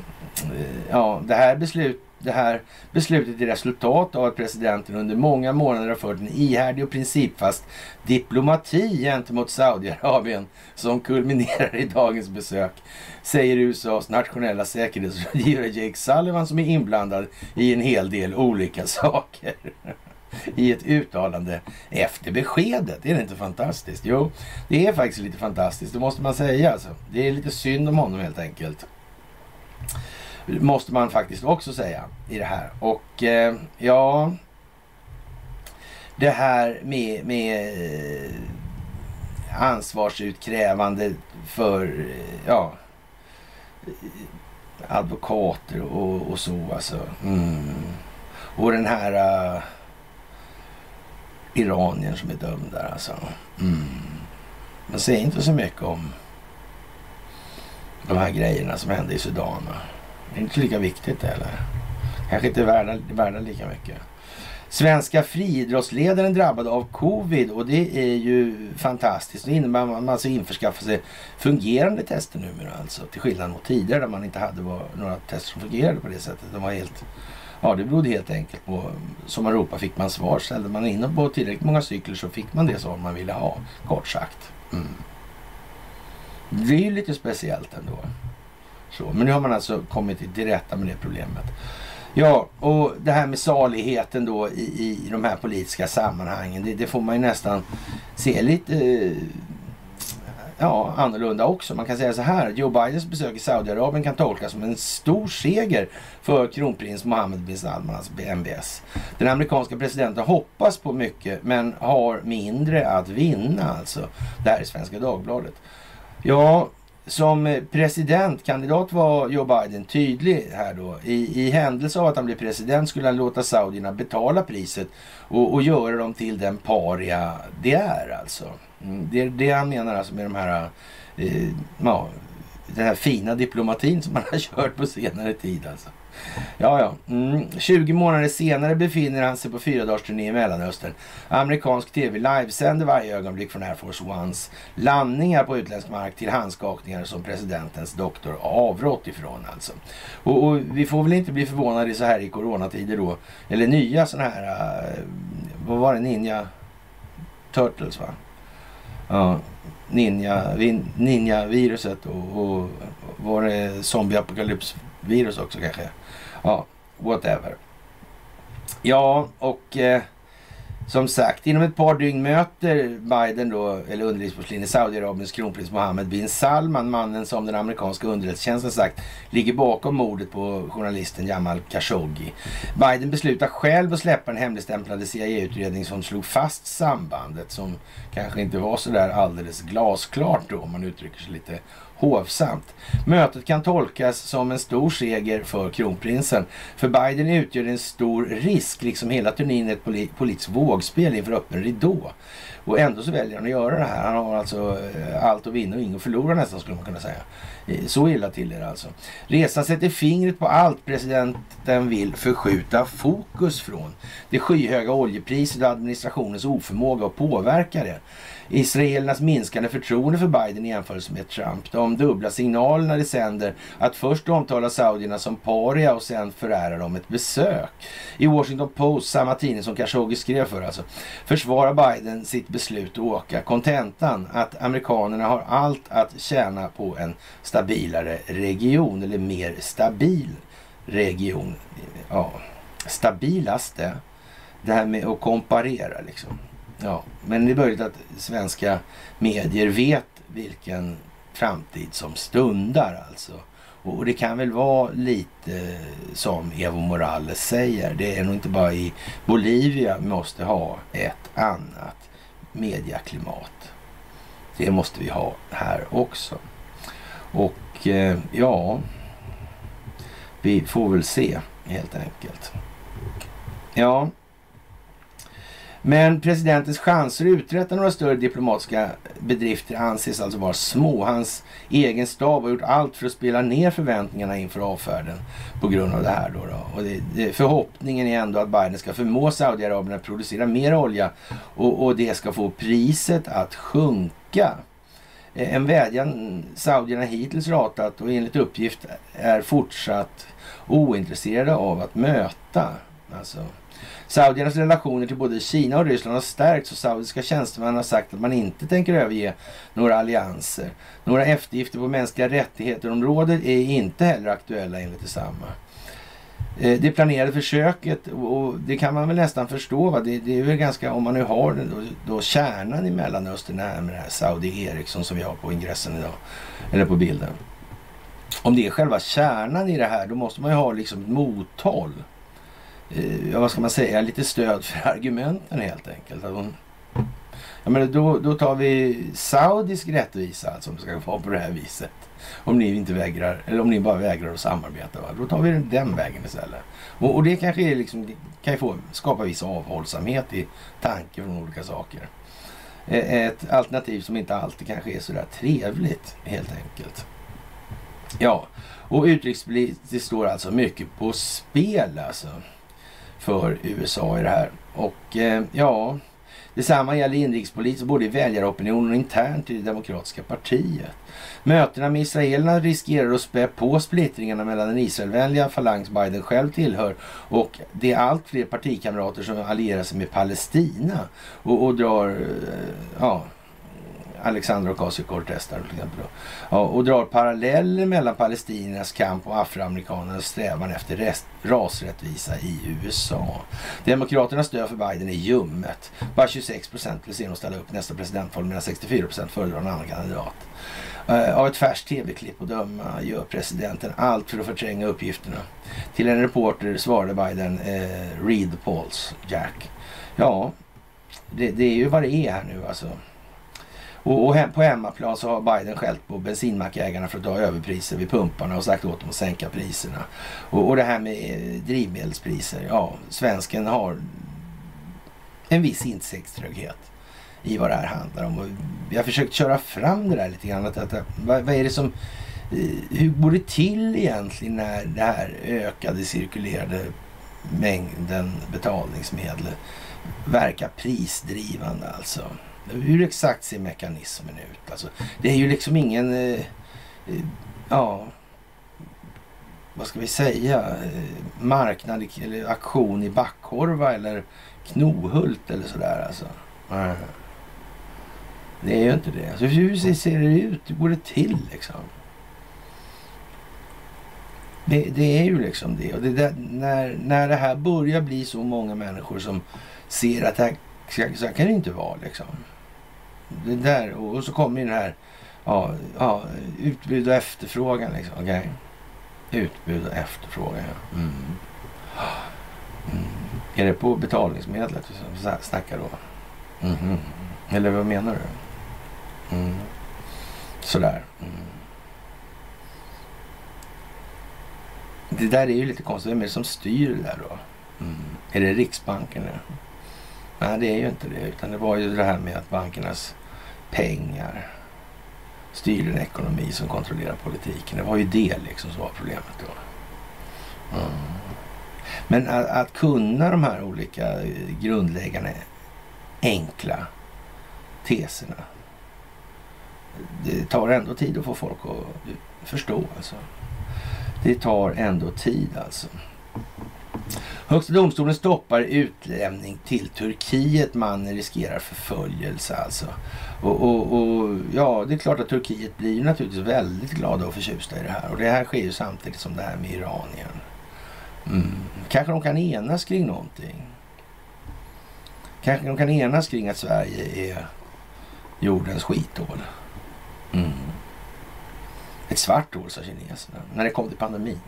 ja det här beslutet det här beslutet är resultat av att presidenten under många månader har fört en ihärdig och principfast diplomati gentemot Saudiarabien som kulminerar i dagens besök, säger USAs nationella säkerhetsrådgivare Jake Sullivan som är inblandad i en hel del olika saker. I ett uttalande efter beskedet. Är det inte fantastiskt? Jo, det är faktiskt lite fantastiskt. Det måste man säga. Alltså. Det är lite synd om honom helt enkelt. Måste man faktiskt också säga i det här. Och eh, ja, det här med, med eh, ansvarsutkrävande för eh, ja, advokater och, och så alltså. Mm. Och den här uh, iranien som är dömd där alltså. Mm. Man säger inte så mycket om de här grejerna som hände i Sudan. Det är inte lika viktigt eller? Kanske inte värda, värda lika mycket. Svenska friidrottsledaren drabbad av covid och det är ju fantastiskt. Det innebär att man alltså införskaffar sig fungerande tester numera alltså. Till skillnad mot tidigare där man inte hade några tester som fungerade på det sättet. De var helt, ja det berodde helt enkelt på, som man ropade fick man svar. Ställde man in på tillräckligt många cykler så fick man det svar man ville ha, kort sagt. Mm. Det är ju lite speciellt ändå. Så, men nu har man alltså kommit till rätta med det problemet. Ja, och det här med saligheten då i, i de här politiska sammanhangen, det, det får man ju nästan se lite eh, ja, annorlunda också. Man kan säga så här, Joe Bidens besök i Saudiarabien kan tolkas som en stor seger för kronprins Mohammed bin Salman, alltså MBS. Den amerikanska presidenten hoppas på mycket men har mindre att vinna alltså. Det här är Svenska Dagbladet. Ja, som eh, presidentkandidat var Joe Biden tydlig här då. I, I händelse av att han blev president skulle han låta saudierna betala priset och, och göra dem till den paria det är alltså. Mm, det är det han menar alltså med de här, eh, ja, den här fina diplomatin som man har kört på senare tid alltså. Ja, ja. Mm. 20 månader senare befinner han sig på fyra dagars turné i Mellanöstern. Amerikansk tv livesänder varje ögonblick från Air Force Ones landningar på utländsk mark till handskakningar som presidentens doktor avrått ifrån alltså. Och, och, vi får väl inte bli förvånade så här i coronatider då. Eller nya sådana här, uh, vad var det, Ninja Turtles va? Ja, Ninja, Ninja-viruset och, och var det zombie-apokalyps-virus också kanske? Ja, whatever. Ja, och eh, som sagt, inom ett par dygn möter Biden då, eller underlivsporslin Saudiarabiens kronprins Mohammed bin Salman, mannen som den amerikanska underrättelsetjänsten sagt ligger bakom mordet på journalisten Jamal Khashoggi. Biden beslutar själv att släppa en hemligstämplade CIA-utredning som slog fast sambandet, som kanske inte var så där alldeles glasklart då, om man uttrycker sig lite hovsamt. Mötet kan tolkas som en stor seger för kronprinsen. För Biden utgör en stor risk, liksom hela turnén ett politiskt vågspel inför öppen ridå. Och ändå så väljer han att göra det här. Han har alltså eh, allt att vinna och inget att förlora nästan skulle man kunna säga. Eh, så illa till är det alltså. Resan sätter fingret på allt presidenten vill förskjuta fokus från. Det skyhöga oljepriset och administrationens oförmåga att påverka det. Israelernas minskande förtroende för Biden i jämförelse med Trump. De dubbla signalerna det sänder att först omtala saudierna som paria och sen förära dem ett besök. I Washington Post, samma tidning som Khashoggi skrev för alltså, försvarar Biden sitt beslut att åka. Kontentan att amerikanerna har allt att tjäna på en stabilare region eller mer stabil region. Ja, stabilaste. Det här med att komparera liksom. Ja, men det är möjligt att svenska medier vet vilken framtid som stundar alltså. Och det kan väl vara lite som Evo Morales säger. Det är nog inte bara i Bolivia vi måste ha ett annat mediaklimat. Det måste vi ha här också. Och eh, ja, vi får väl se helt enkelt. Ja, men presidentens chanser att uträtta några större diplomatiska bedrifter anses alltså vara små. Hans egen stab har gjort allt för att spela ner förväntningarna inför avfärden på grund av det här. Då, då. Och det, det, förhoppningen är ändå att Biden ska förmå Saudiarabien att producera mer olja och, och det ska få priset att sjunka. En vädjan saudierna hittills ratat och enligt uppgift är fortsatt ointresserade av att möta. Alltså, Saudiernas relationer till både Kina och Ryssland har stärkts och saudiska tjänstemän har sagt att man inte tänker överge några allianser. Några eftergifter på mänskliga rättigheter-området är inte heller aktuella enligt detsamma. Eh, det planerade försöket, och det kan man väl nästan förstå, va? Det, det är väl ganska, om man nu har då, då kärnan i Mellanöstern, det här med det här Saudi Ericsson som vi har på ingressen idag, eller på bilden. Om det är själva kärnan i det här, då måste man ju ha liksom ett mothåll Eh, ja, vad ska man säga, lite stöd för argumenten helt enkelt. Att hon, ja, men då, då tar vi saudisk rättvisa alltså, om det ska vara på det här viset. Om ni inte vägrar, eller om ni bara vägrar att samarbeta. Va? Då tar vi den vägen istället. Och, och det kanske är liksom, kan ju få, skapa viss avhållsamhet i tanke från olika saker. Ett alternativ som inte alltid kanske är sådär trevligt helt enkelt. Ja, och utrikespolitiskt står alltså mycket på spel alltså för USA i det här. Och eh, ja, detsamma gäller inrikespolitiskt både i väljaropinionen och internt i det demokratiska partiet. Mötena med israelerna riskerar att spä på splittringarna mellan den Israelvänliga falang som Biden själv tillhör och det är allt fler partikamrater som allierar sig med Palestina och, och drar eh, ja, Alexander Ocasio-Cortez där till exempel. Då. Ja, och drar paralleller mellan palestiniernas kamp och afroamerikanernas strävan efter rest, rasrättvisa i USA. Demokraternas stöd för Biden är ljummet. Bara 26 procent vill se honom ställa upp nästa presidentval medan 64 procent föredrar en annan kandidat. Uh, av ett färskt tv-klipp att döma gör presidenten allt för att förtränga uppgifterna. Till en reporter svarade Biden eh, uh, “Read the polls, Jack”. Ja, det, det, är ju vad det är här nu alltså. Och, och på hemmaplan så har Biden skällt på bensinmackägarna för att ta överpriser vid pumparna och sagt åt dem att sänka priserna. Och, och det här med eh, drivmedelspriser. Ja, svensken har en viss insiktströghet i vad det här handlar om. Och jag har försökt köra fram det där lite grann. Att, att, vad, vad är det som... Eh, hur går det till egentligen när det här ökade cirkulerade mängden betalningsmedel verkar prisdrivande alltså? Hur exakt ser mekanismen ut? Alltså, det är ju liksom ingen... Eh, eh, ja, vad ska vi säga? Eh, marknad eller aktion i Backhorva eller Knohult eller sådär alltså. Mm. Det är ju inte det. Alltså, hur ser det ut? Hur går det till liksom? Det, det, är ju liksom det. Och det där, när, när det här börjar bli så många människor som ser att det här, så här kan det inte vara liksom det där, och, så kommer ju det här ja, ja, utbud och efterfrågan. Liksom, okay? Utbud och efterfrågan, ja. Mm. Mm. Är det på betalningsmedlet vi snackar då? Mm. Eller vad menar du? Mm. Sådär. Mm. Det där är ju lite konstigt. Vem är det som styr det där då? Mm. Är det Riksbanken? eller? Nej, det är ju inte det. Utan det var ju det här med att bankernas pengar styr en ekonomi som kontrollerar politiken. Det var ju det liksom som var problemet då. Mm. Men att, att, kunna de här olika grundläggande enkla teserna. Det tar ändå tid att få folk att förstå alltså. Det tar ändå tid alltså. Högsta domstolen stoppar utlämning till Turkiet. Mannen riskerar förföljelse alltså. Och, och, och, ja, det är klart att Turkiet blir naturligtvis väldigt glada och förtjusta i det här. Och det här sker ju samtidigt som det här med Iranien. Mm. Kanske de kan enas kring någonting. Kanske de kan enas kring att Sverige är jordens skithål. Mm. Ett svart hål, sa kineserna, när det kom till pandemin.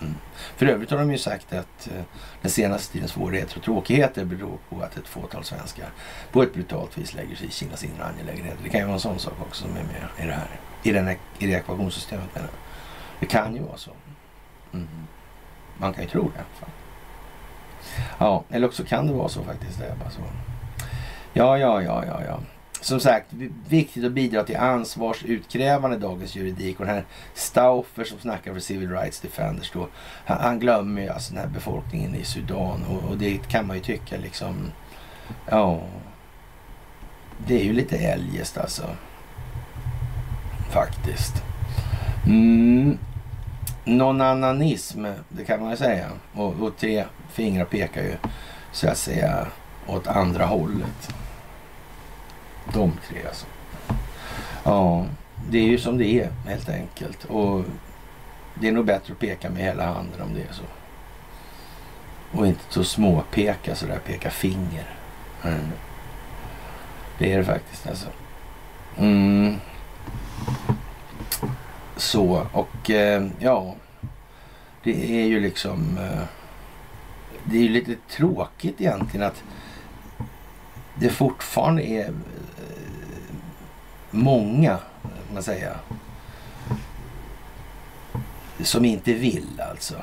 Mm. För övrigt har de ju sagt att eh, den senaste tidens svårigheter och tråkigheter beror på att ett fåtal svenskar på ett brutalt vis lägger sig i Kinas inre angelägenheter. Det kan ju vara en sån sak också som är med i det här, i, den, i det ekvationssystemet. Menar. Det kan ju vara så. Mm. Man kan ju tro det i alla fall. Ja, eller också kan det vara så faktiskt. Det är bara så. Ja, ja, ja, ja, ja som sagt, viktigt att bidra till ansvarsutkrävande i dagens juridik. Och den här Stauffer som snackar för Civil Rights Defenders då, han, han glömmer ju alltså den här befolkningen i Sudan och, och, det kan man ju tycka liksom, ja, det är ju lite eljest alltså. Faktiskt. Mm. Någon ananism, det kan man ju säga. Och, och tre fingrar pekar ju så att säga åt andra hållet. De tre alltså. Ja, det är ju som det är helt enkelt. Och det är nog bättre att peka med hela handen om det är så. Och inte så småpeka sådär, peka finger. Mm. Det är det faktiskt alltså. Mm. Så, och eh, ja. Det är ju liksom... Eh, det är ju lite tråkigt egentligen att det fortfarande är många, man säga, som inte vill alltså.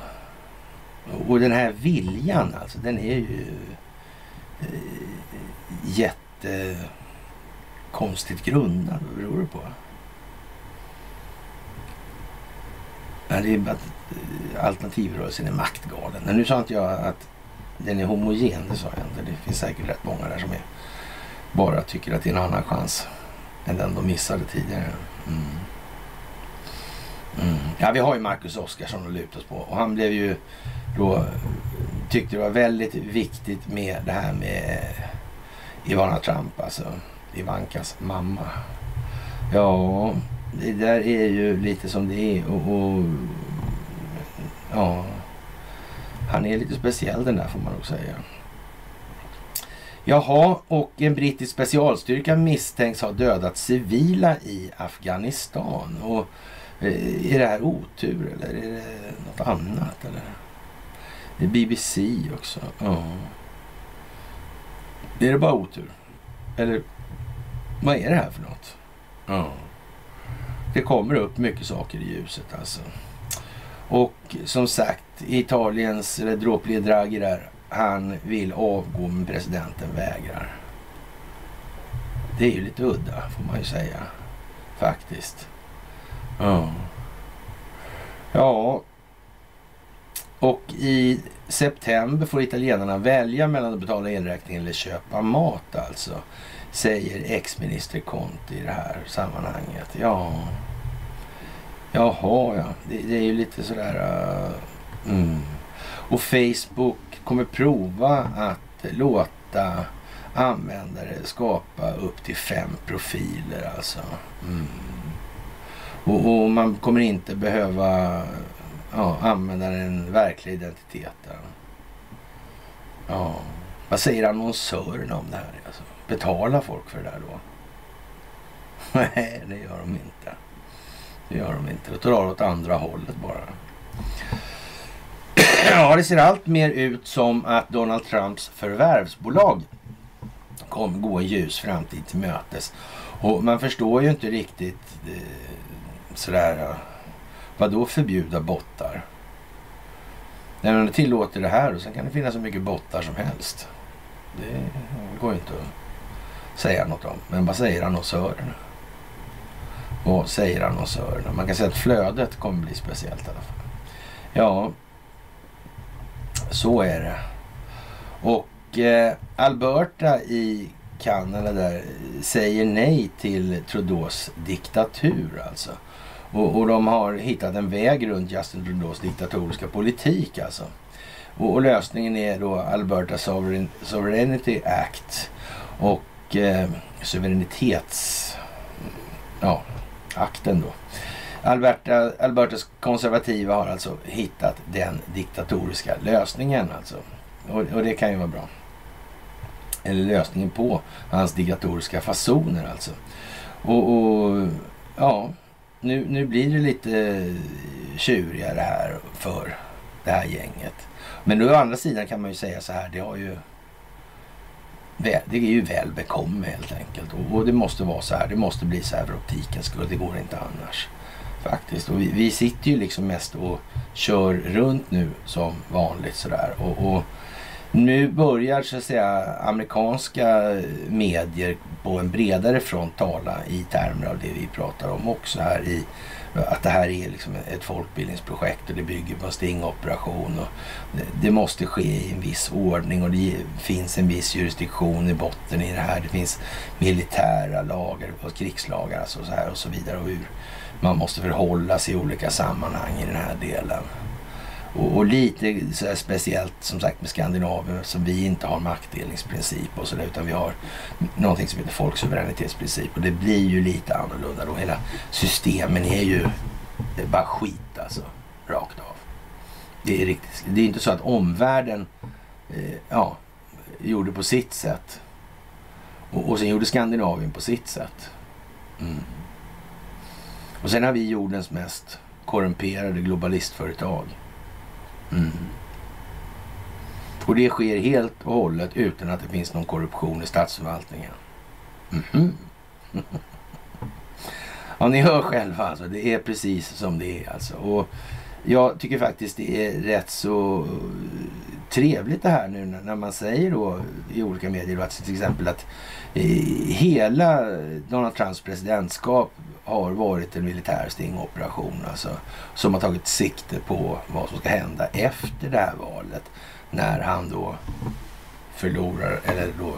Och den här viljan alltså, den är ju eh, jättekonstigt grundad. Vad beror det på? Det är bara att eh, alternativrörelsen är maktgalen. Men nu sa inte jag att den är homogen, det sa jag inte. Det finns säkert rätt många där som är bara tycker att det är en annan chans än den de missade tidigare. Mm. Mm. Ja, vi har ju Marcus Oskarsson att luta oss på och han blev ju då tyckte det var väldigt viktigt med det här med Ivana Trump, alltså Ivankas mamma. Ja, det där är ju lite som det är och, och ja, han är lite speciell den där får man nog säga. Jaha, och en brittisk specialstyrka misstänks ha dödat civila i Afghanistan. Och eh, är det här otur eller är det något annat? Eller? Det är BBC också. Ja. Är det bara otur? Eller vad är det här för något? Ja. Det kommer upp mycket saker i ljuset alltså. Och som sagt, Italiens eller dråplige Draghi där han vill avgå men presidenten vägrar. Det är ju lite udda får man ju säga. Faktiskt. Ja. Ja. Och i september får italienarna välja mellan att betala elräkningen eller köpa mat alltså. Säger ex-minister Conte i det här sammanhanget. Ja. Jaha ja. Det, det är ju lite sådär... Uh, mm. Och Facebook kommer prova att låta användare skapa upp till fem profiler alltså. Mm. Och, och, man kommer inte behöva ja, använda den verkliga identiteten. Ja. Vad säger annonsörerna om det här? Alltså, betalar folk för det där då? Nej, det gör de inte. Det gör de inte. Det drar åt andra hållet bara. Ja, det ser allt mer ut som att Donald Trumps förvärvsbolag kommer gå en ljus framtid till mötes. Och man förstår ju inte riktigt eh, sådär, eh, vad då förbjuda bottar? När man tillåter det här och sen kan det finnas så mycket bottar som helst. Det går ju inte att säga något om. Men vad säger annonsörerna? Vad säger annonsörerna? Man kan säga att flödet kommer bli speciellt i alla fall. Ja, så är det. Och eh, Alberta i Kanada där säger nej till Trudeaus diktatur alltså. Och, och, de har hittat en väg runt Justin Trudeaus diktatoriska politik alltså. Och, och lösningen är då Alberta Sovereign, Sovereignty Act och eh, suveränitets... Ja, akten då. Alberta, Albertas konservativa har alltså hittat den diktatoriska lösningen alltså. Och, och det kan ju vara bra. Eller lösningen på hans diktatoriska fasoner alltså. Och, och ja, nu, nu blir det lite tjurigare här för det här gänget. Men å andra sidan kan man ju säga så här, det har ju det är ju väl bekomme helt enkelt. Och, det måste vara så här. Det måste bli så här för optikens skull. Det går inte annars. Faktiskt. Och vi, vi sitter ju liksom mest och kör runt nu som vanligt sådär. Och, och nu börjar så att säga amerikanska medier på en bredare front tala i termer av det vi pratar om också här i att det här är liksom ett folkbildningsprojekt och det bygger på en stingoperation. Och det måste ske i en viss ordning och det finns en viss jurisdiktion i botten i det här. Det finns militära lagar och krigslagar alltså så här och så vidare och hur man måste förhålla sig i olika sammanhang i den här delen. Och, och lite så speciellt som sagt med Skandinavien som vi inte har maktdelningsprincip och sådär utan vi har någonting som heter folksuveränitetsprincip och det blir ju lite annorlunda då. Hela systemen är ju är bara skit alltså, rakt av. Det är riktigt. Det är inte så att omvärlden eh, ja, gjorde på sitt sätt och, och sen gjorde Skandinavien på sitt sätt. Mm. Och sen har vi jordens mest korrumperade globalistföretag. Mm. Och det sker helt och hållet utan att det finns någon korruption i statsförvaltningen. Mm. ja, ni hör själva alltså. Det är precis som det är alltså. Och jag tycker faktiskt det är rätt så trevligt det här nu när man säger då i olika medier att till exempel att eh, hela Donald Trumps presidentskap har varit en militär stingoperation alltså, som har tagit sikte på vad som ska hända efter det här valet när han då förlorar eller då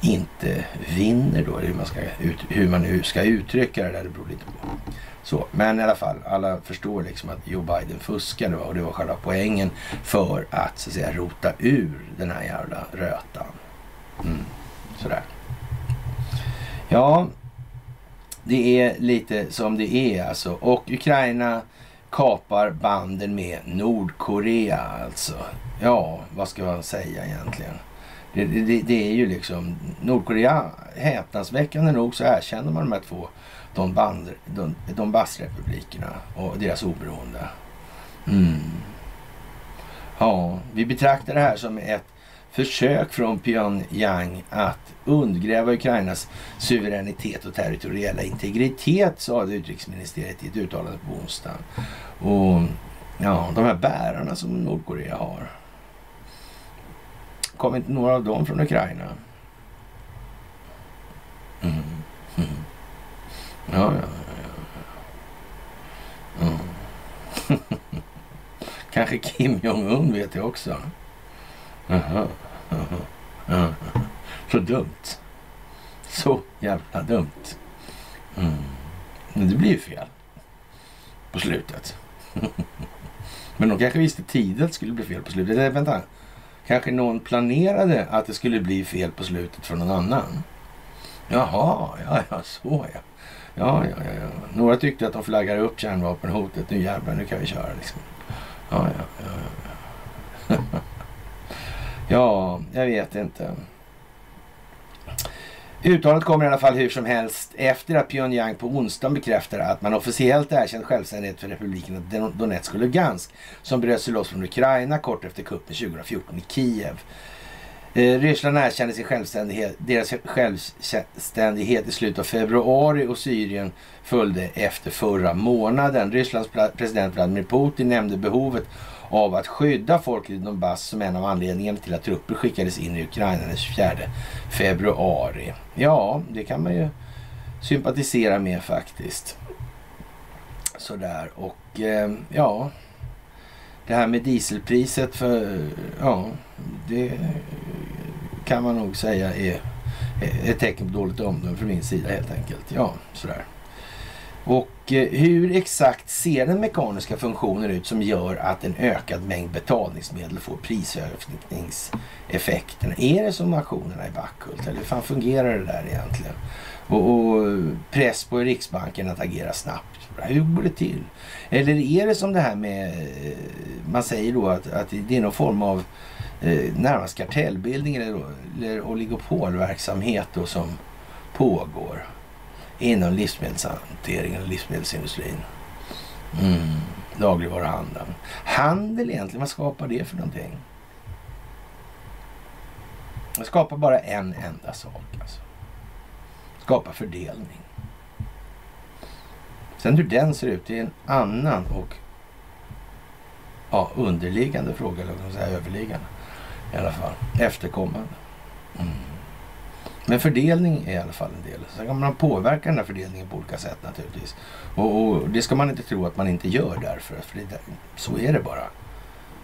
inte vinner då, hur man, ska ut, hur man nu ska uttrycka det där, det beror lite på. Så, men i alla fall, alla förstår liksom att Joe Biden fuskade och det var själva poängen för att så att säga rota ur den här jävla rötan. Mm, sådär. Ja, det är lite som det är alltså. Och Ukraina kapar banden med Nordkorea alltså. Ja, vad ska man säga egentligen? Det, det, det är ju liksom Nordkorea, häpnadsväckande nog så erkänner man de här två Donbassrepublikerna och deras oberoende. Mm. Ja, vi betraktar det här som ett försök från Pyongyang att undergräva Ukrainas suveränitet och territoriella integritet, sa utrikesministeriet i ett uttalande på onsdagen. Och ja, de här bärarna som Nordkorea har. Kom inte några av dem från Ukraina? Mm. Mm. Ja, ja, ja. Mm. Kanske Kim Jong-Un vet jag också. Aha, aha, aha. Så dumt. Så jävla dumt. Mm. Men det blir ju fel på slutet. Men de kanske visste tidigt att det skulle bli fel på slutet. Eller vänta. Kanske någon planerade att det skulle bli fel på slutet för någon annan. Jaha, ja, ja, så ja. Ja, ja, ja. ja. Några tyckte att de flaggade upp kärnvapenhotet. Nu jävlar, nu kan vi köra liksom. Ja, ja, ja. ja. Ja, jag vet inte. Uttalandet kommer i alla fall hur som helst efter att Pyongyang på onsdagen bekräftade att man officiellt erkänt självständighet för republiken Donetsk och Lugansk som bröt sig loss från Ukraina kort efter kuppen 2014 i Kiev. Eh, Ryssland erkände sin självständighet, deras självständighet i slutet av februari och Syrien följde efter förra månaden. Rysslands president Vladimir Putin nämnde behovet av att skydda folket i Donbass som en av anledningarna till att trupper skickades in i Ukraina den 24 februari. Ja, det kan man ju sympatisera med faktiskt. Sådär och eh, ja, det här med dieselpriset för, eh, ja, det kan man nog säga är ett tecken på dåligt omdöme från min sida helt enkelt. Ja, sådär. Och eh, hur exakt ser den mekaniska funktionen ut som gör att en ökad mängd betalningsmedel får prisökningseffekterna? Är det som aktionerna i Backhult eller hur fan fungerar det där egentligen? Och, och press på Riksbanken att agera snabbt. Hur går det till? Eller är det som det här med, eh, man säger då att, att det är någon form av eh, närmast kartellbildning eller, eller oligopolverksamhet då som pågår inom livsmedelshanteringen och livsmedelsindustrin. Mm. Dagligvaruhandeln. Handel egentligen, vad skapar det för någonting? Det skapar bara en enda sak. Alltså. Skapar fördelning. Sen hur den ser ut, det är en annan och ja, underliggande fråga, eller vad säga, överliggande i alla fall. Efterkommande. Men fördelning är i alla fall en del. Sen kan man påverka den här fördelningen på olika sätt naturligtvis. Och, och det ska man inte tro att man inte gör därför. För det, så är det bara.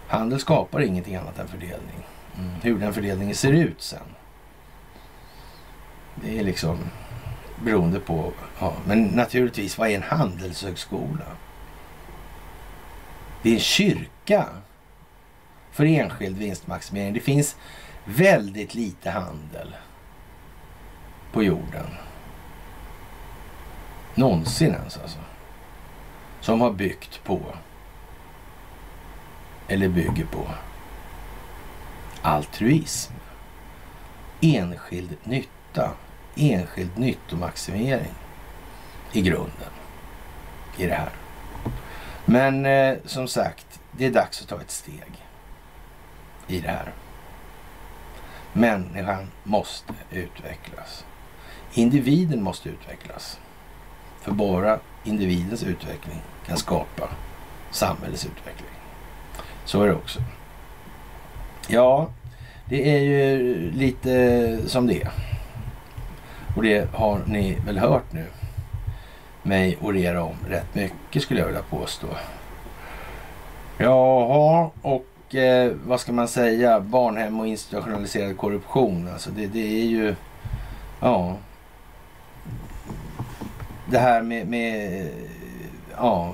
Handel skapar ingenting annat än fördelning. Mm. Hur den fördelningen ser ut sen. Det är liksom beroende på... Ja, men naturligtvis, vad är en handelshögskola? Det är en kyrka för enskild vinstmaximering. Det finns väldigt lite handel på jorden. Någonsin ens alltså. Som har byggt på eller bygger på altruism. Enskild nytta. Enskild nyttomaximering i grunden i det här. Men eh, som sagt, det är dags att ta ett steg i det här. Människan måste utvecklas. Individen måste utvecklas. För bara individens utveckling kan skapa samhällets utveckling. Så är det också. Ja, det är ju lite som det Och det har ni väl hört nu mig orera om rätt mycket skulle jag vilja påstå. Jaha, och eh, vad ska man säga? Barnhem och institutionaliserad korruption. Alltså det, det är ju... Ja, det här med, med ja,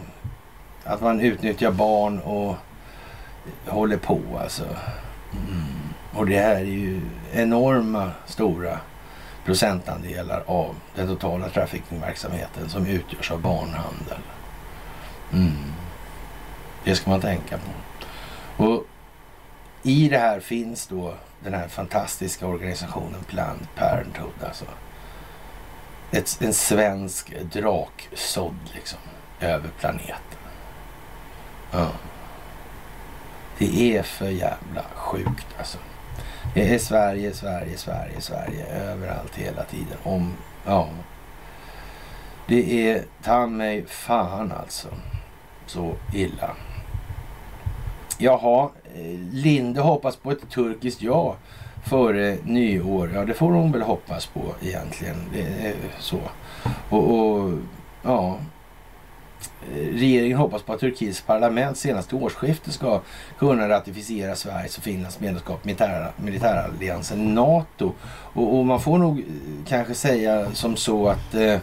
att man utnyttjar barn och håller på alltså. Mm. Och det här är ju enorma stora procentandelar av den totala traffickingverksamheten som utgörs av barnhandel. Mm. Det ska man tänka på. Och i det här finns då den här fantastiska organisationen Planned Parenthood. Alltså ett, en svensk draksådd liksom över planeten. Ja. Det är för jävla sjukt alltså. Det är Sverige, Sverige, Sverige, Sverige överallt hela tiden. Om, ja. Det är ta mig fan alltså. Så illa. Jaha, eh, Linde hoppas på ett turkiskt ja före nyår. Ja, det får hon väl hoppas på egentligen. Det är så. Och, och ja, regeringen hoppas på att Turkiets parlament senast till årsskiftet ska kunna ratificera Sveriges och Finlands medlemskap i militär, militäralliansen NATO. Och, och, man får nog kanske säga som så att eh,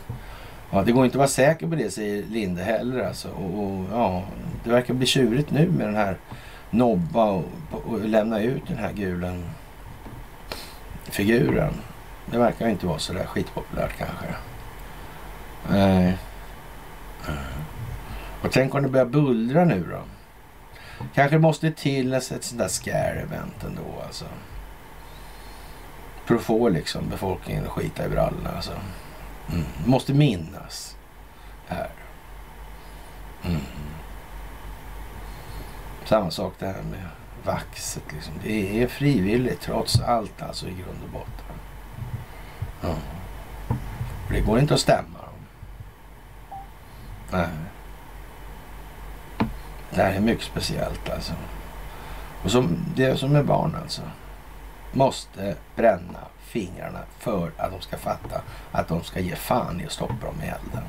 ja, det går inte att vara säker på det, säger Linde heller. Alltså. Och, och, ja, det verkar bli tjurigt nu med den här nobba och, och lämna ut den här gulen figuren. Det verkar inte vara så där skitpopulärt kanske. Nej. Eh. Och tänk om det börjar bullra nu då? Kanske måste till ett sånt där scare-event ändå alltså. För att få liksom befolkningen att skita i brallorna alltså. Mm. Måste minnas här. Mm. Samma sak det här med vaxet liksom. Det är frivilligt trots allt alltså i grund och botten. Ja. Det går inte att stämma dem. Nej. Det här är mycket speciellt alltså. Och som, det är som med barn alltså. Måste bränna fingrarna för att de ska fatta att de ska ge fan i att stoppa dem i elden.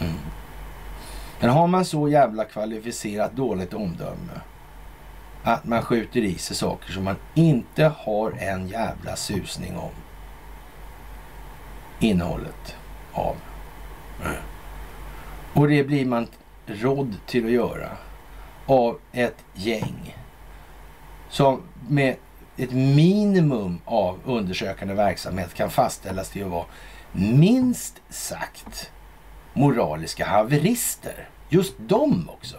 Mm. Men har man så jävla kvalificerat dåligt omdöme att man skjuter i sig saker som man inte har en jävla susning om innehållet av. Mm. Och det blir man rådd till att göra av ett gäng som med ett minimum av undersökande verksamhet kan fastställas till att vara minst sagt moraliska haverister. Just de också.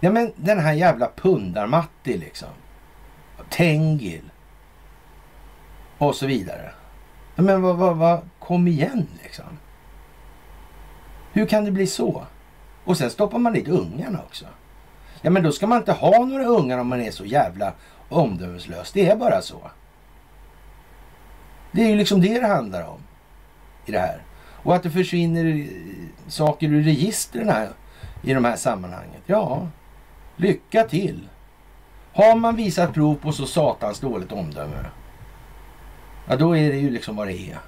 Ja men den här jävla Pundar-Matti liksom. Tengil. Och så vidare. Ja, men vad, vad, vad, kom igen liksom. Hur kan det bli så? Och sen stoppar man dit ungarna också. Ja men då ska man inte ha några ungar om man är så jävla omdömeslös. Det är bara så. Det är ju liksom det det handlar om i det här. Och att det försvinner saker ur registren här, i de här sammanhanget. Ja, lycka till. Har man visat prov på så satans dåligt omdöme, ja då är det ju liksom vad det är.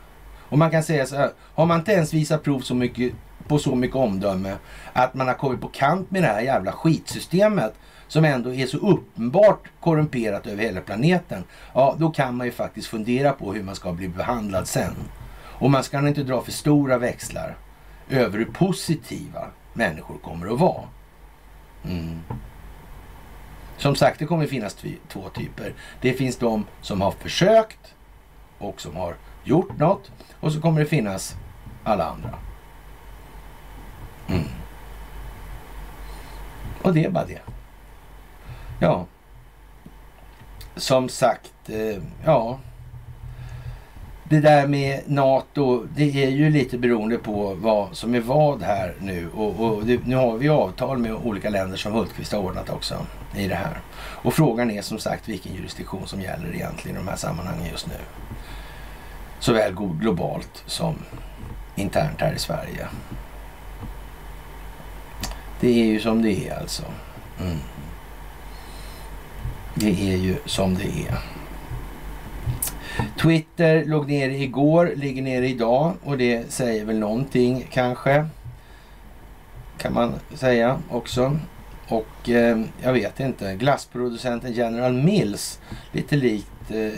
Och man kan säga så här, har man inte ens visat prov så mycket, på så mycket omdöme att man har kommit på kant med det här jävla skitsystemet som ändå är så uppenbart korrumperat över hela planeten. Ja, då kan man ju faktiskt fundera på hur man ska bli behandlad sen. Och man ska inte dra för stora växlar över hur positiva människor kommer att vara. Mm. Som sagt, det kommer finnas två typer. Det finns de som har försökt och som har gjort något. Och så kommer det finnas alla andra. Mm. Och det är bara det. Ja. Som sagt, eh, ja det där med NATO, det är ju lite beroende på vad som är vad här nu. Och, och det, nu har vi avtal med olika länder som Hultqvist har ordnat också i det här. Och frågan är som sagt vilken jurisdiktion som gäller egentligen i de här sammanhangen just nu. Såväl globalt som internt här i Sverige. Det är ju som det är alltså. Mm. Det är ju som det är. Twitter låg nere igår, ligger nere idag och det säger väl någonting kanske. Kan man säga också. Och eh, jag vet inte, glassproducenten General Mills, lite likt eh,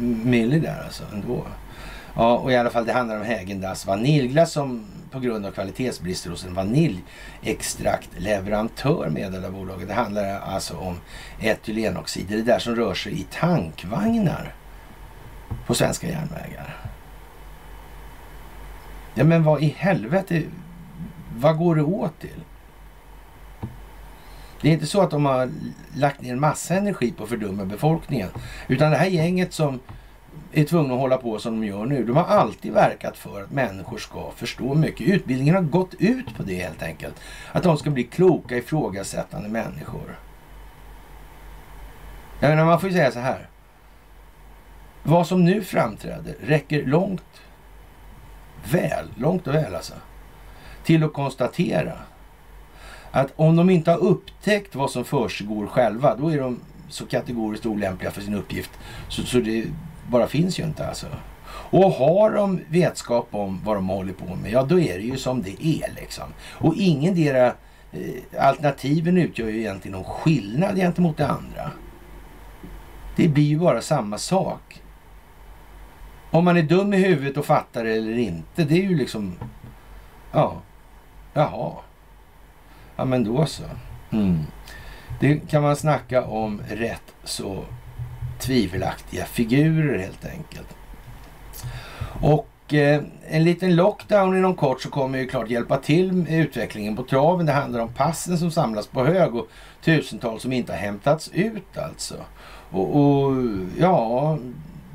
Milly där alltså ändå. Ja, och i alla fall det handlar om Hägendas vaniljglass som på grund av kvalitetsbrister hos en vaniljextraktleverantör meddelar bolaget. Det handlar alltså om etylenoxider, det där som rör sig i tankvagnar på svenska järnvägar. Ja men vad i helvete, vad går det åt till? Det är inte så att de har lagt ner massa energi på att fördumma befolkningen. Utan det här gänget som är tvungna att hålla på som de gör nu. De har alltid verkat för att människor ska förstå mycket. Utbildningen har gått ut på det helt enkelt. Att de ska bli kloka, ifrågasättande människor. Jag menar, man får ju säga så här. Vad som nu framträder räcker långt väl, långt och väl alltså, till att konstatera att om de inte har upptäckt vad som försiggår själva, då är de så kategoriskt olämpliga för sin uppgift. Så, så det bara finns ju inte alltså. Och har de vetskap om vad de håller på med, ja då är det ju som det är liksom. Och ingendera... eh, alternativen utgör ju egentligen någon skillnad gentemot det andra. Det blir ju bara samma sak. Om man är dum i huvudet och fattar det eller inte, det är ju liksom... Ja, jaha. Ja men då så. Mm. Det kan man snacka om rätt så tvivelaktiga figurer helt enkelt. Och eh, en liten lockdown inom kort så kommer ju klart hjälpa till med utvecklingen på traven. Det handlar om passen som samlas på hög och tusentals som inte har hämtats ut alltså. Och, och ja,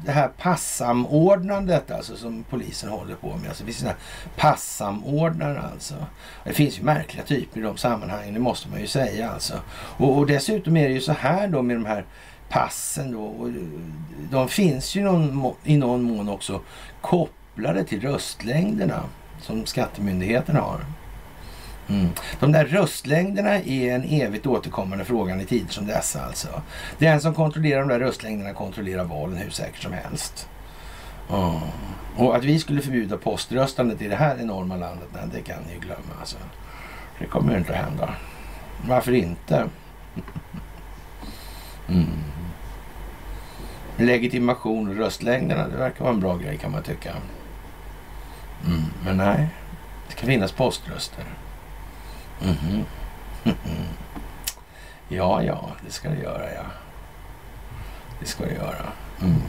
det här passamordnandet alltså som polisen håller på med. Alltså, det finns sådana passamordnare alltså. Det finns ju märkliga typer i de sammanhangen, det måste man ju säga alltså. Och, och dessutom är det ju så här då med de här passen då. Och de finns ju någon, i någon mån också kopplade till röstlängderna som skattemyndigheten har. Mm. De där röstlängderna är en evigt återkommande fråga i tider som dessa alltså. Den som kontrollerar de där röstlängderna kontrollerar valen hur säkert som helst. Mm. Och att vi skulle förbjuda poströstandet i det här enorma landet, nej, det kan ni ju glömma alltså. Det kommer ju inte att hända. Varför inte? Mm. Legitimation och röstlängderna, det verkar vara en bra grej kan man tycka. Mm. Men nej, det kan finnas poströster. Mm -hmm. ja, ja, det ska det göra, ja. Det ska det göra. Mm.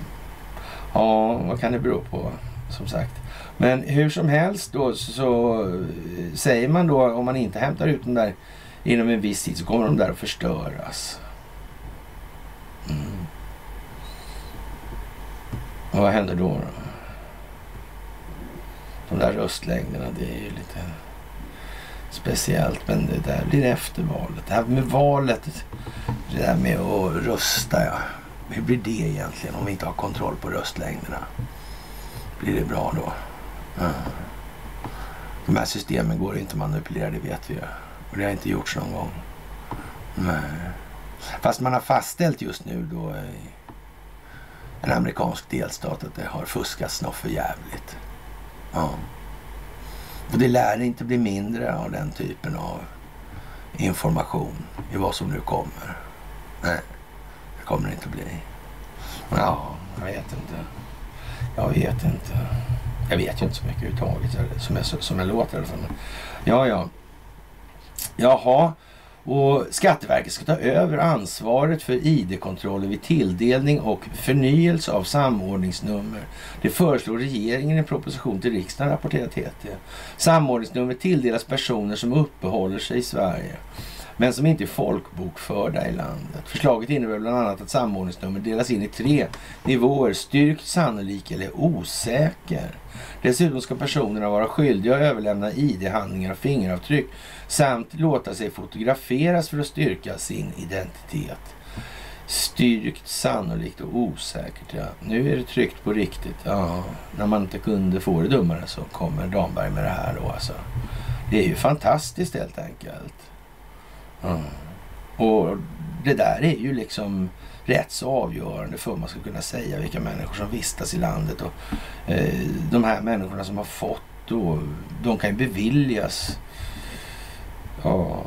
Ja, vad kan det bero på? Som sagt. Men hur som helst då så eh, säger man då om man inte hämtar ut dem där inom en viss tid så kommer de där att förstöras. Mm. Och vad händer då, då? De där röstlängderna, det är ju lite speciellt. Men det där blir efter valet. Det här med valet, det där med att rösta ja. Hur blir det egentligen om vi inte har kontroll på röstlängderna? Blir det bra då? Mm. De här systemen går inte att manipulera, det vet vi ju. Och det har inte gjorts någon gång. Nej. Fast man har fastställt just nu då i en amerikansk delstat att det har fuskats något för jävligt. Ja. Och det lär inte bli mindre av den typen av information i vad som nu kommer. Nej, det kommer det inte bli. Ja, jag vet inte. Jag vet inte. Jag vet ju inte så mycket överhuvudtaget som jag, som jag låter. Ja, ja. Jaha, och Skatteverket ska ta över ansvaret för ID-kontroller vid tilldelning och förnyelse av samordningsnummer. Det föreslår regeringen i en proposition till riksdagen, rapporterar TT. Samordningsnummer tilldelas personer som uppehåller sig i Sverige men som inte är folkbokförda i landet. Förslaget innebär bland annat att samordningsnummer delas in i tre nivåer. Styrkt, sannolik eller osäker. Dessutom ska personerna vara skyldiga att överlämna ID-handlingar och fingeravtryck samt låta sig fotograferas för att styrka sin identitet. Styrkt, sannolikt och osäkert. Ja. Nu är det tryckt på riktigt. Ja, när man inte kunde få det dummare så kommer Damberg med det här då alltså. Det är ju fantastiskt helt enkelt. Mm. Och det där är ju liksom rätt så avgörande för att man ska kunna säga vilka människor som vistas i landet. Och eh, De här människorna som har fått då, de kan ju beviljas ja,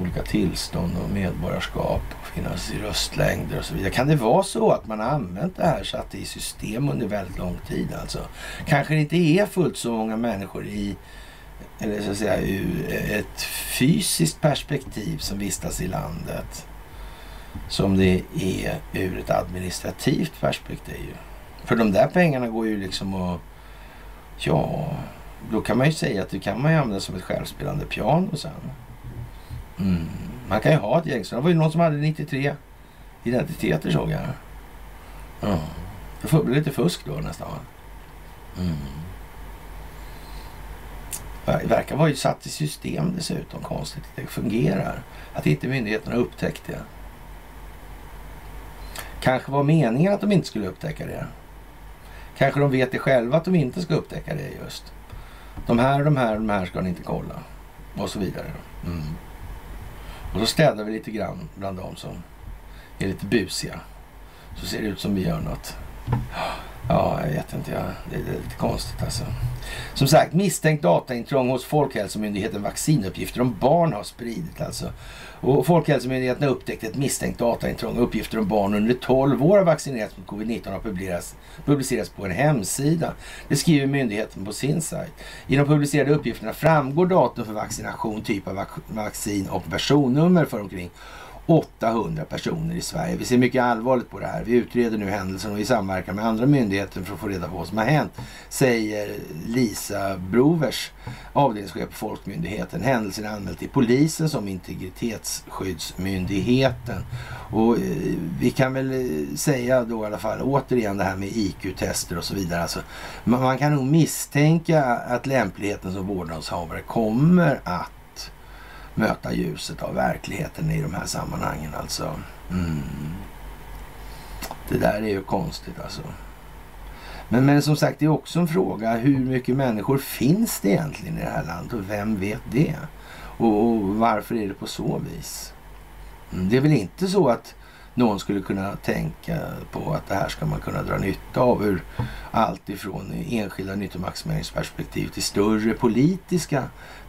olika tillstånd och medborgarskap och finnas i röstlängder och så vidare. Kan det vara så att man har använt det här satt i system under väldigt lång tid alltså? Kanske det inte är fullt så många människor i eller så att säga ur ett fysiskt perspektiv som vistas i landet som det är ur ett administrativt perspektiv. För de där pengarna går ju liksom att... Ja, då kan man ju säga att det kan man ju använda som ett självspelande piano sen. Mm. Man kan ju ha ett gäng. Så det var ju någon som hade 93 identiteter såg jag. Ja. Det får bli lite fusk då nästan. Mm. Det verkar vara satt i system dessutom. Konstigt det fungerar. Att inte myndigheterna upptäckt det. Kanske var meningen att de inte skulle upptäcka det. Kanske de vet det själva att de inte ska upptäcka det just. De här, de här, de här ska ni inte kolla. Och så vidare. Mm. Och så städar vi lite grann bland de som är lite busiga. Så ser det ut som vi gör något. Ja, jag vet inte. Ja. Det är lite konstigt alltså. Som sagt, misstänkt dataintrång hos Folkhälsomyndigheten. Vaccinuppgifter om barn har spridit alltså. Och Folkhälsomyndigheten har upptäckt ett misstänkt dataintrång. Uppgifter om barn under 12 år har vaccinerats mot covid-19 har publicerats, publicerats på en hemsida. Det skriver myndigheten på sin sajt. I de publicerade uppgifterna framgår datum för vaccination, typ av vaccin och personnummer för omkring 800 personer i Sverige. Vi ser mycket allvarligt på det här. Vi utreder nu händelsen och vi samverkar med andra myndigheter för att få reda på vad som har hänt, säger Lisa Brovers, avdelningschef på Folkmyndigheten. Händelsen är anmäld till polisen som integritetsskyddsmyndigheten. Och eh, vi kan väl eh, säga då i alla fall återigen det här med IQ-tester och så vidare. Alltså, man kan nog misstänka att lämpligheten som vårdnadshavare kommer att möta ljuset av verkligheten i de här sammanhangen alltså. Mm. Det där är ju konstigt alltså. Men, men som sagt, det är också en fråga hur mycket människor finns det egentligen i det här landet och vem vet det? Och, och varför är det på så vis? Mm, det är väl inte så att någon skulle kunna tänka på att det här ska man kunna dra nytta av ur allt ifrån enskilda nyttomaximeringsperspektiv till större politiska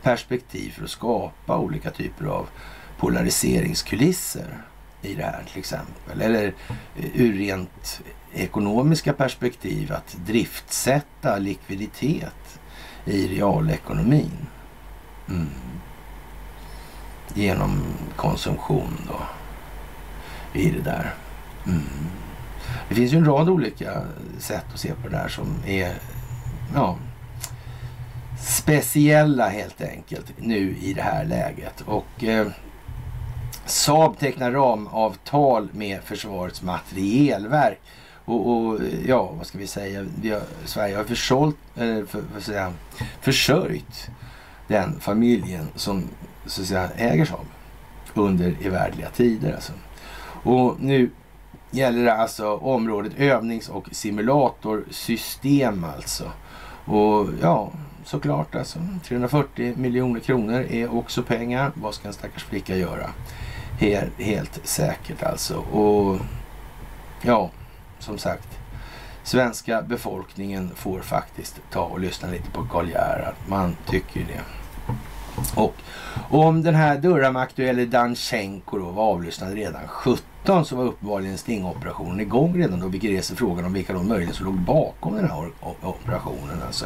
perspektiv för att skapa olika typer av polariseringskulisser i det här till exempel. Eller eh, ur rent ekonomiska perspektiv att driftsätta likviditet i realekonomin. Mm. Genom konsumtion då i det där. Mm. Det finns ju en rad olika sätt att se på det där som är ja, speciella helt enkelt nu i det här läget. Och eh, Saab tecknar ramavtal med Försvarets materielverk. Och, och, ja, vad ska vi säga? Vi har, Sverige har försålt, eller för, för säga, försörjt den familjen som så att säga, äger Saab under evärdliga tider. Alltså. Och nu gäller det alltså området övnings och simulatorsystem alltså. Och ja, såklart alltså. 340 miljoner kronor är också pengar. Vad ska en stackars flicka göra? Helt, helt säkert alltså. Och ja, som sagt. Svenska befolkningen får faktiskt ta och lyssna lite på Karl Gerhard. Man tycker ju det. Och om den här Durham-aktuelle Danchenko då var avlyssnad redan 17 så var uppenbarligen stingoperationen igång redan då, vilket reser frågan om vilka de möjligen som låg bakom den här operationen. Alltså.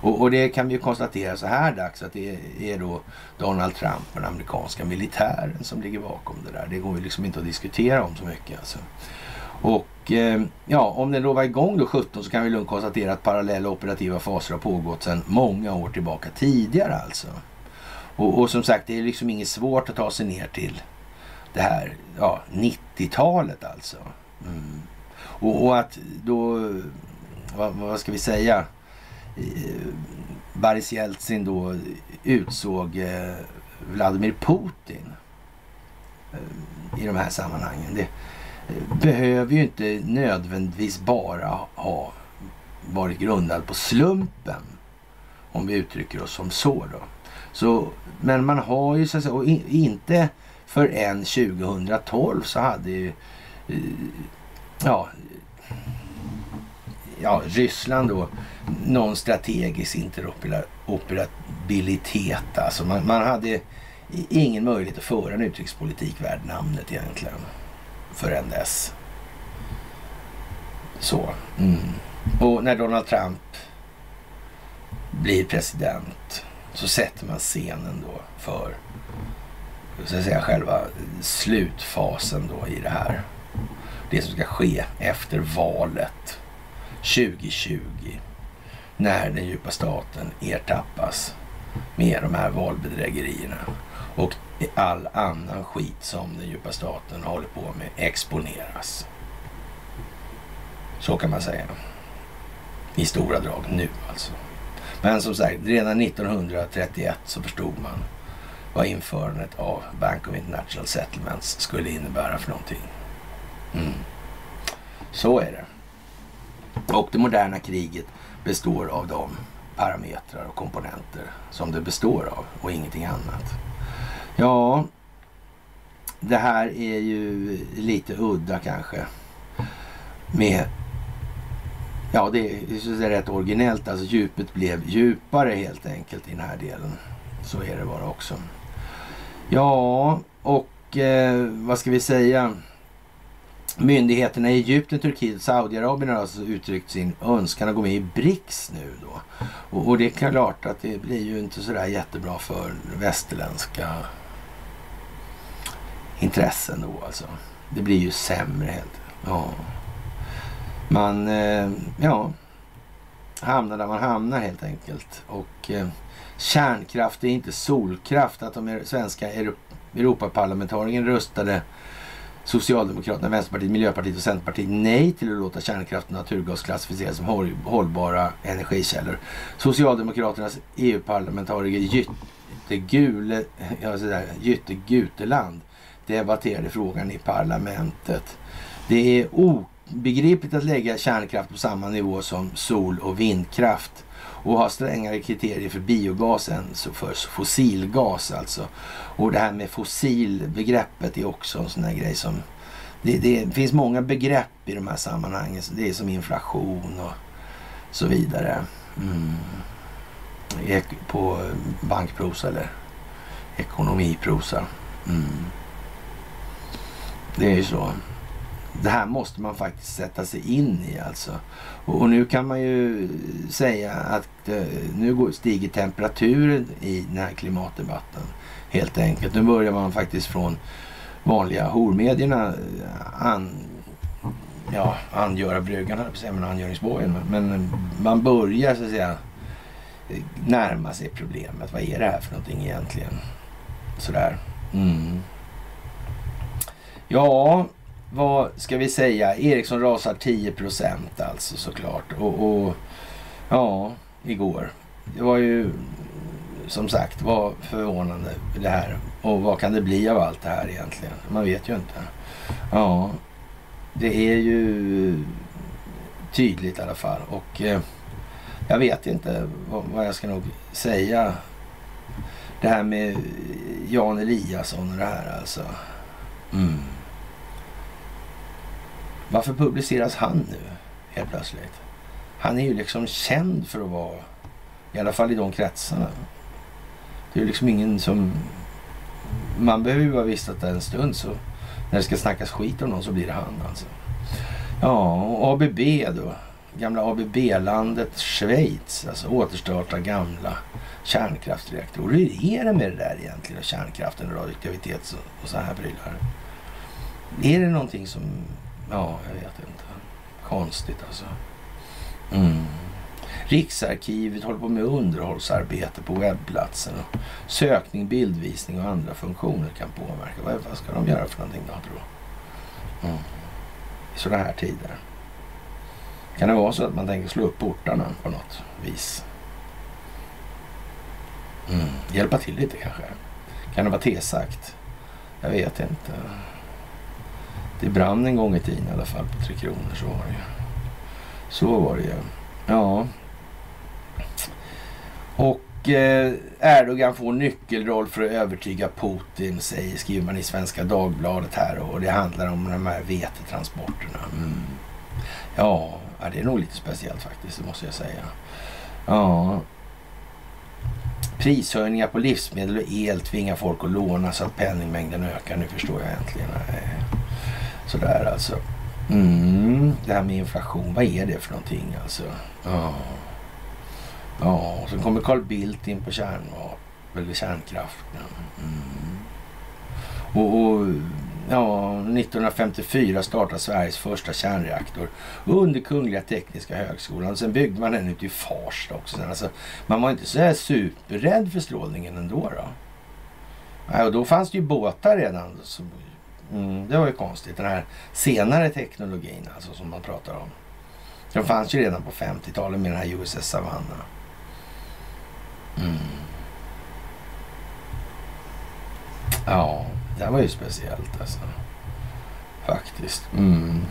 Och, och, det kan vi ju konstatera så här dags att det är då Donald Trump och den amerikanska militären som ligger bakom det där. Det går ju liksom inte att diskutera om så mycket. Alltså. Och eh, ja, om den då var igång då 17 så kan vi lugnt konstatera att parallella operativa faser har pågått sedan många år tillbaka tidigare alltså. Och, och, som sagt, det är liksom inget svårt att ta sig ner till det här ja, 90-talet alltså. Mm. Och, och, att då, vad, vad, ska vi säga, Boris Jeltsin då utsåg eh, Vladimir Putin eh, i de här sammanhangen. Det eh, behöver ju inte nödvändigtvis bara ha varit grundad på slumpen. Om vi uttrycker oss som så då. Så, men man har ju så att säga, och inte förrän 2012 så hade ju eh, ja, ja, Ryssland då någon strategisk interoperabilitet. Alltså man, man hade ingen möjlighet att föra en utrikespolitik värd namnet egentligen förrän dess. Så. Mm. Och när Donald Trump blir president så sätter man scenen då för så att säga, själva slutfasen då i det här. Det som ska ske efter valet 2020. När den djupa staten ertappas med de här valbedrägerierna. Och all annan skit som den djupa staten håller på med exponeras. Så kan man säga. I stora drag nu alltså. Men som sagt, redan 1931 så förstod man vad införandet av Bank of International Settlements skulle innebära för någonting. Mm. Så är det. Och det moderna kriget består av de parametrar och komponenter som det består av och ingenting annat. Ja, det här är ju lite udda kanske med Ja, det är, det är rätt originellt. Alltså djupet blev djupare helt enkelt i den här delen. Så är det bara också. Ja, och eh, vad ska vi säga? Myndigheterna i Egypten, Turkiet och Saudiarabien har alltså uttryckt sin önskan att gå med i BRICS nu då. Och, och det är klart att det blir ju inte sådär jättebra för västerländska intressen då alltså. Det blir ju sämre helt. Ja man eh, ja, hamnar där man hamnar helt enkelt. Och eh, kärnkraft är inte solkraft. Att de svenska Europaparlamentarikerna röstade Socialdemokraterna, Vänsterpartiet, Miljöpartiet och Centerpartiet nej till att låta kärnkraft och naturgas klassificeras som hållbara energikällor. Socialdemokraternas EU-parlamentariker Jytte, ja, Jytte Guteland debatterade frågan i parlamentet. Det är obegripligt att lägga kärnkraft på samma nivå som sol och vindkraft och ha strängare kriterier för biogas än för fossilgas alltså. Och det här med fossilbegreppet är också en sån här grej som det, det, finns många begrepp i de här sammanhangen. Det är som inflation och så vidare. Mm. På bankprosa eller ekonomiprosa. Mm. Det är ju så. Det här måste man faktiskt sätta sig in i alltså. Och, nu kan man ju säga att eh, nu stiger temperaturen i den här klimatdebatten. Helt enkelt. Nu börjar man faktiskt från vanliga hormedierna eh, an, ja, angöra bryggan, men angöringsbågen. Men man börjar så att säga närma sig problemet. Vad är det här för någonting egentligen? Sådär. Mm. Ja, vad ska vi säga? Ericsson rasar 10 procent alltså såklart. Och, och ja, igår. Det var ju som sagt var förvånande det här. Och vad kan det bli av allt det här egentligen? Man vet ju inte. Ja, det är ju tydligt i alla fall. Och eh, jag vet inte vad, vad, jag ska nog säga. Det här med Jan Eliasson och det här alltså. Mm. Varför publiceras han nu helt plötsligt? Han är ju liksom känd för att vara, i alla fall i de kretsarna. Det är ju liksom ingen som... Man behöver ju bara vistat det en stund så när det ska snackas skit om någon så blir det han alltså. Ja, och ABB då. Gamla ABB-landet Schweiz. Alltså återstarta gamla kärnkraftsreaktorer. Hur är det med det där egentligen? Kärnkraften, radioaktivitet och, och så här prylar. Är det någonting som Ja, jag vet inte. Konstigt alltså. Mm. Riksarkivet håller på med underhållsarbete på webbplatsen. Sökning, bildvisning och andra funktioner kan påverka. Vad, vad ska de göra för någonting då, tror mm. I sådana här tider. Kan det vara så att man tänker slå upp portarna på något vis? Mm. Hjälpa till lite kanske? Kan det vara tesagt? Jag vet inte. Det brann en gång i tiden i alla fall på Tre Kronor. Så var det ju. Så var det ju. Ja. Och eh, Erdogan får nyckelroll för att övertyga Putin, säger, skriver man i Svenska Dagbladet här. Och det handlar om de här vetetransporterna. Mm. Ja, det är nog lite speciellt faktiskt, det måste jag säga. Ja. Prishöjningar på livsmedel och el tvingar folk att låna så att penningmängden ökar. Nu förstår jag äntligen. Nej. Sådär alltså. Mm, det här med inflation, vad är det för någonting alltså? Ja, ja så kommer Carl Bildt in på kärnvapen, eller kärnkraften. Mm. Och, och, ja, 1954 startade Sveriges första kärnreaktor under Kungliga Tekniska Högskolan. Sen byggde man den ute i Farsta också. Alltså, man var inte så här superrädd för strålningen ändå. Då. Ja, och då fanns det ju båtar redan Så Mm, det var ju konstigt. Den här senare teknologin alltså som man pratar om. Den fanns ju redan på 50-talet med den här USS Savannah. Mm. Ja, det var ju speciellt alltså. Faktiskt. Mm.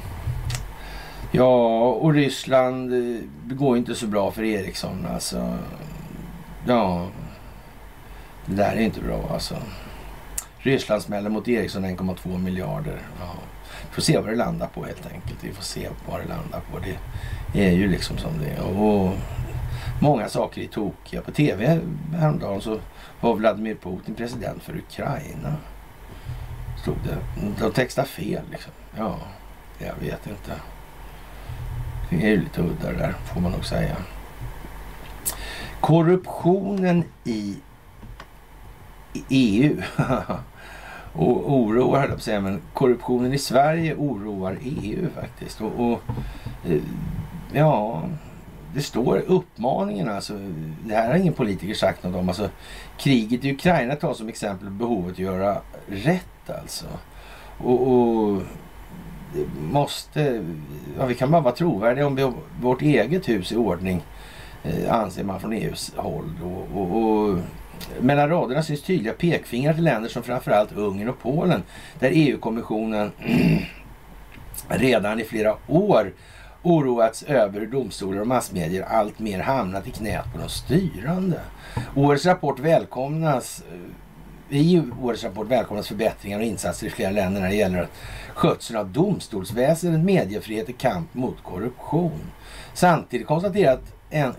Ja, och Ryssland eh, det går inte så bra för Ericsson alltså. Ja, det där är inte bra alltså. Ryssland smäller mot Ericsson 1,2 miljarder. Ja. Vi får se vad det landar på helt enkelt. Vi får se vad det landar på. Det är ju liksom som det är. Och många saker är tokiga. På tv häromdagen så var Vladimir Putin president för Ukraina. Stod det. De textar fel liksom. Ja, jag vet inte. Det är ju lite udda det där får man nog säga. Korruptionen i EU och oroar, höll jag på att säga, men korruptionen i Sverige oroar EU faktiskt. Och, och eh, ja, det står uppmaningen alltså. Det här har ingen politiker sagt något om. Alltså, kriget i Ukraina tar som exempel behovet att göra rätt alltså. Och, och måste, ja, vi kan bara vara trovärdiga om vi har vårt eget hus i ordning eh, anser man från EUs håll. Och, och, och mellan raderna syns tydliga pekfingrar till länder som framförallt Ungern och Polen där EU-kommissionen redan i flera år oroats över hur domstolar och massmedier alltmer hamnat i knät på de styrande. Årets rapport välkomnas eh, i årets rapport välkomnas förbättringar och insatser i flera länder när det gäller skötseln av domstolsväsendet, mediefrihet och kamp mot korruption. Samtidigt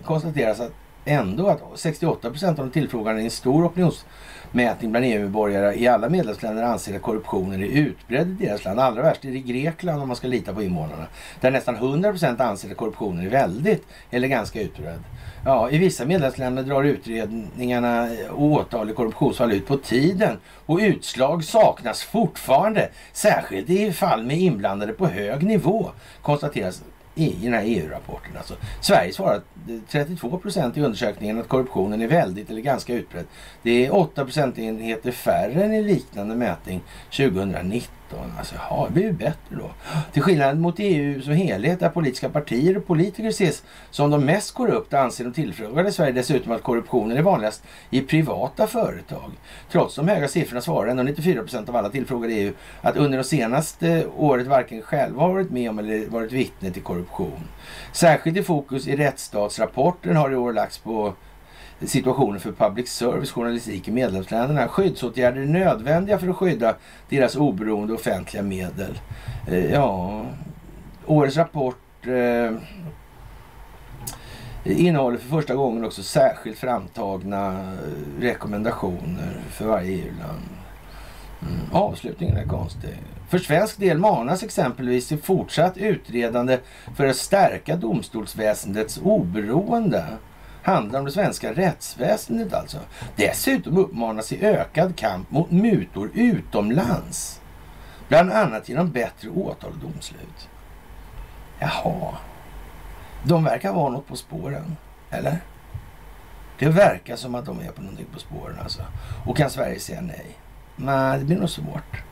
konstateras att ändå att 68 procent av de tillfrågade i en stor opinionsmätning bland EU-medborgare i alla medlemsländer anser att korruptionen är utbredd i deras land. Allra värst är det i Grekland om man ska lita på invånarna. Där nästan 100 procent anser att korruptionen är väldigt eller ganska utbredd. Ja, I vissa medlemsländer drar utredningarna och åtal i korruptionsfall ut på tiden och utslag saknas fortfarande, särskilt i fall med inblandade på hög nivå, konstateras i den här EU-rapporten. Alltså, Sverige svarar 32 procent i undersökningen att korruptionen är väldigt eller ganska utbredd. Det är 8 procentenheter färre än i liknande mätning 2019. Alltså, ja, det blir ju bättre då. Till skillnad mot EU som helhet där politiska partier och politiker ses som de mest korrupta anser de tillfrågade i Sverige dessutom att korruptionen är vanligast i privata företag. Trots de höga siffrorna svarar ändå 94 procent av alla tillfrågade i EU att under det senaste året varken själva har varit med om eller varit vittne till korruption. Särskilt i fokus i rättsstatsrapporten har i år lagts på situationen för public service journalistik i medlemsländerna. Skyddsåtgärder är nödvändiga för att skydda deras oberoende offentliga medel. Eh, ja, årets rapport eh, innehåller för första gången också särskilt framtagna eh, rekommendationer för varje EU-land. Mm, avslutningen är konstig. För svensk del manas exempelvis till fortsatt utredande för att stärka domstolsväsendets oberoende handlar om det svenska rättsväsendet alltså. Dessutom uppmanas i ökad kamp mot mutor utomlands. Bland annat genom bättre åtal och domslut. Jaha. De verkar vara något på spåren. Eller? Det verkar som att de är på någonting på spåren alltså. Och kan Sverige säga nej? Nej, det blir nog svårt.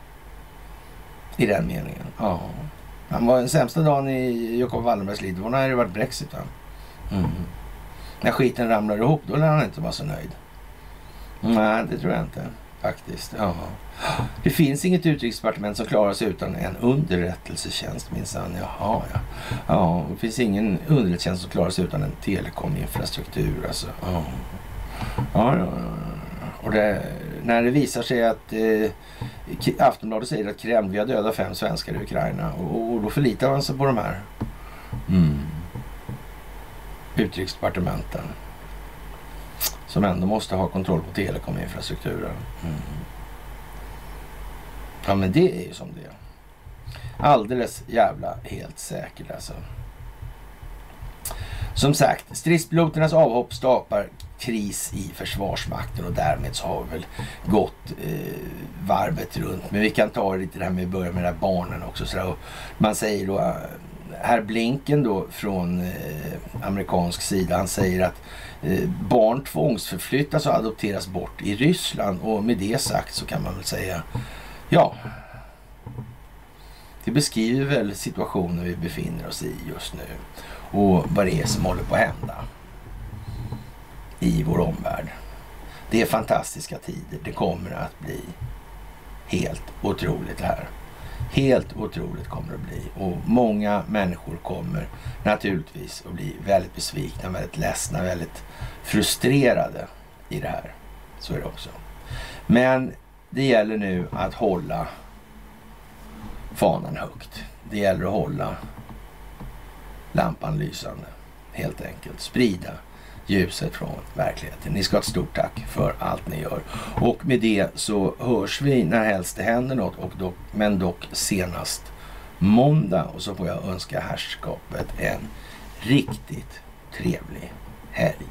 I den meningen. Ja. Han var den sämsta dagen i Jakob Wallenbergs liv. Det var när det varit Brexit. Va? Mm när skiten ramlar ihop, då lär han inte vara så nöjd. Nej, det tror jag inte faktiskt. Ja. Det finns inget utrikesdepartement som klarar sig utan en underrättelsetjänst minsann. Jaha, ja. ja. Det finns ingen underrättelsetjänst som klarar sig utan en telekominfrastruktur. Alltså. Ja. Ja, ja, Och det, när det visar sig att eh, Aftonbladet säger att Kreml, vi har dödat fem svenskar i Ukraina och, och då förlitar man sig på de här. Mm utrikesdepartementen. Som ändå måste ha kontroll på telekominfrastrukturen. Mm. Ja men det är ju som det är. Alldeles jävla helt säkert alltså. Som sagt, stridspiloternas avhopp skapar kris i Försvarsmakten och därmed så har vi väl gått eh, varvet runt. Men vi kan ta lite det här med att börja med de här barnen också. Så man säger då eh, herr Blinken då från eh, amerikansk sida, han säger att eh, barn tvångsförflyttas och adopteras bort i Ryssland och med det sagt så kan man väl säga ja, det beskriver väl situationen vi befinner oss i just nu och vad det är som håller på att hända i vår omvärld. Det är fantastiska tider. Det kommer att bli helt otroligt här. Helt otroligt kommer det att bli. Och många människor kommer naturligtvis att bli väldigt besvikna, väldigt ledsna, väldigt frustrerade i det här. Så är det också. Men det gäller nu att hålla fanan högt. Det gäller att hålla lampan lysande helt enkelt. Sprida ljuset från verkligheten. Ni ska ha ett stort tack för allt ni gör. Och med det så hörs vi när helst det händer något, och dock, men dock senast måndag. Och så får jag önska herrskapet en riktigt trevlig helg.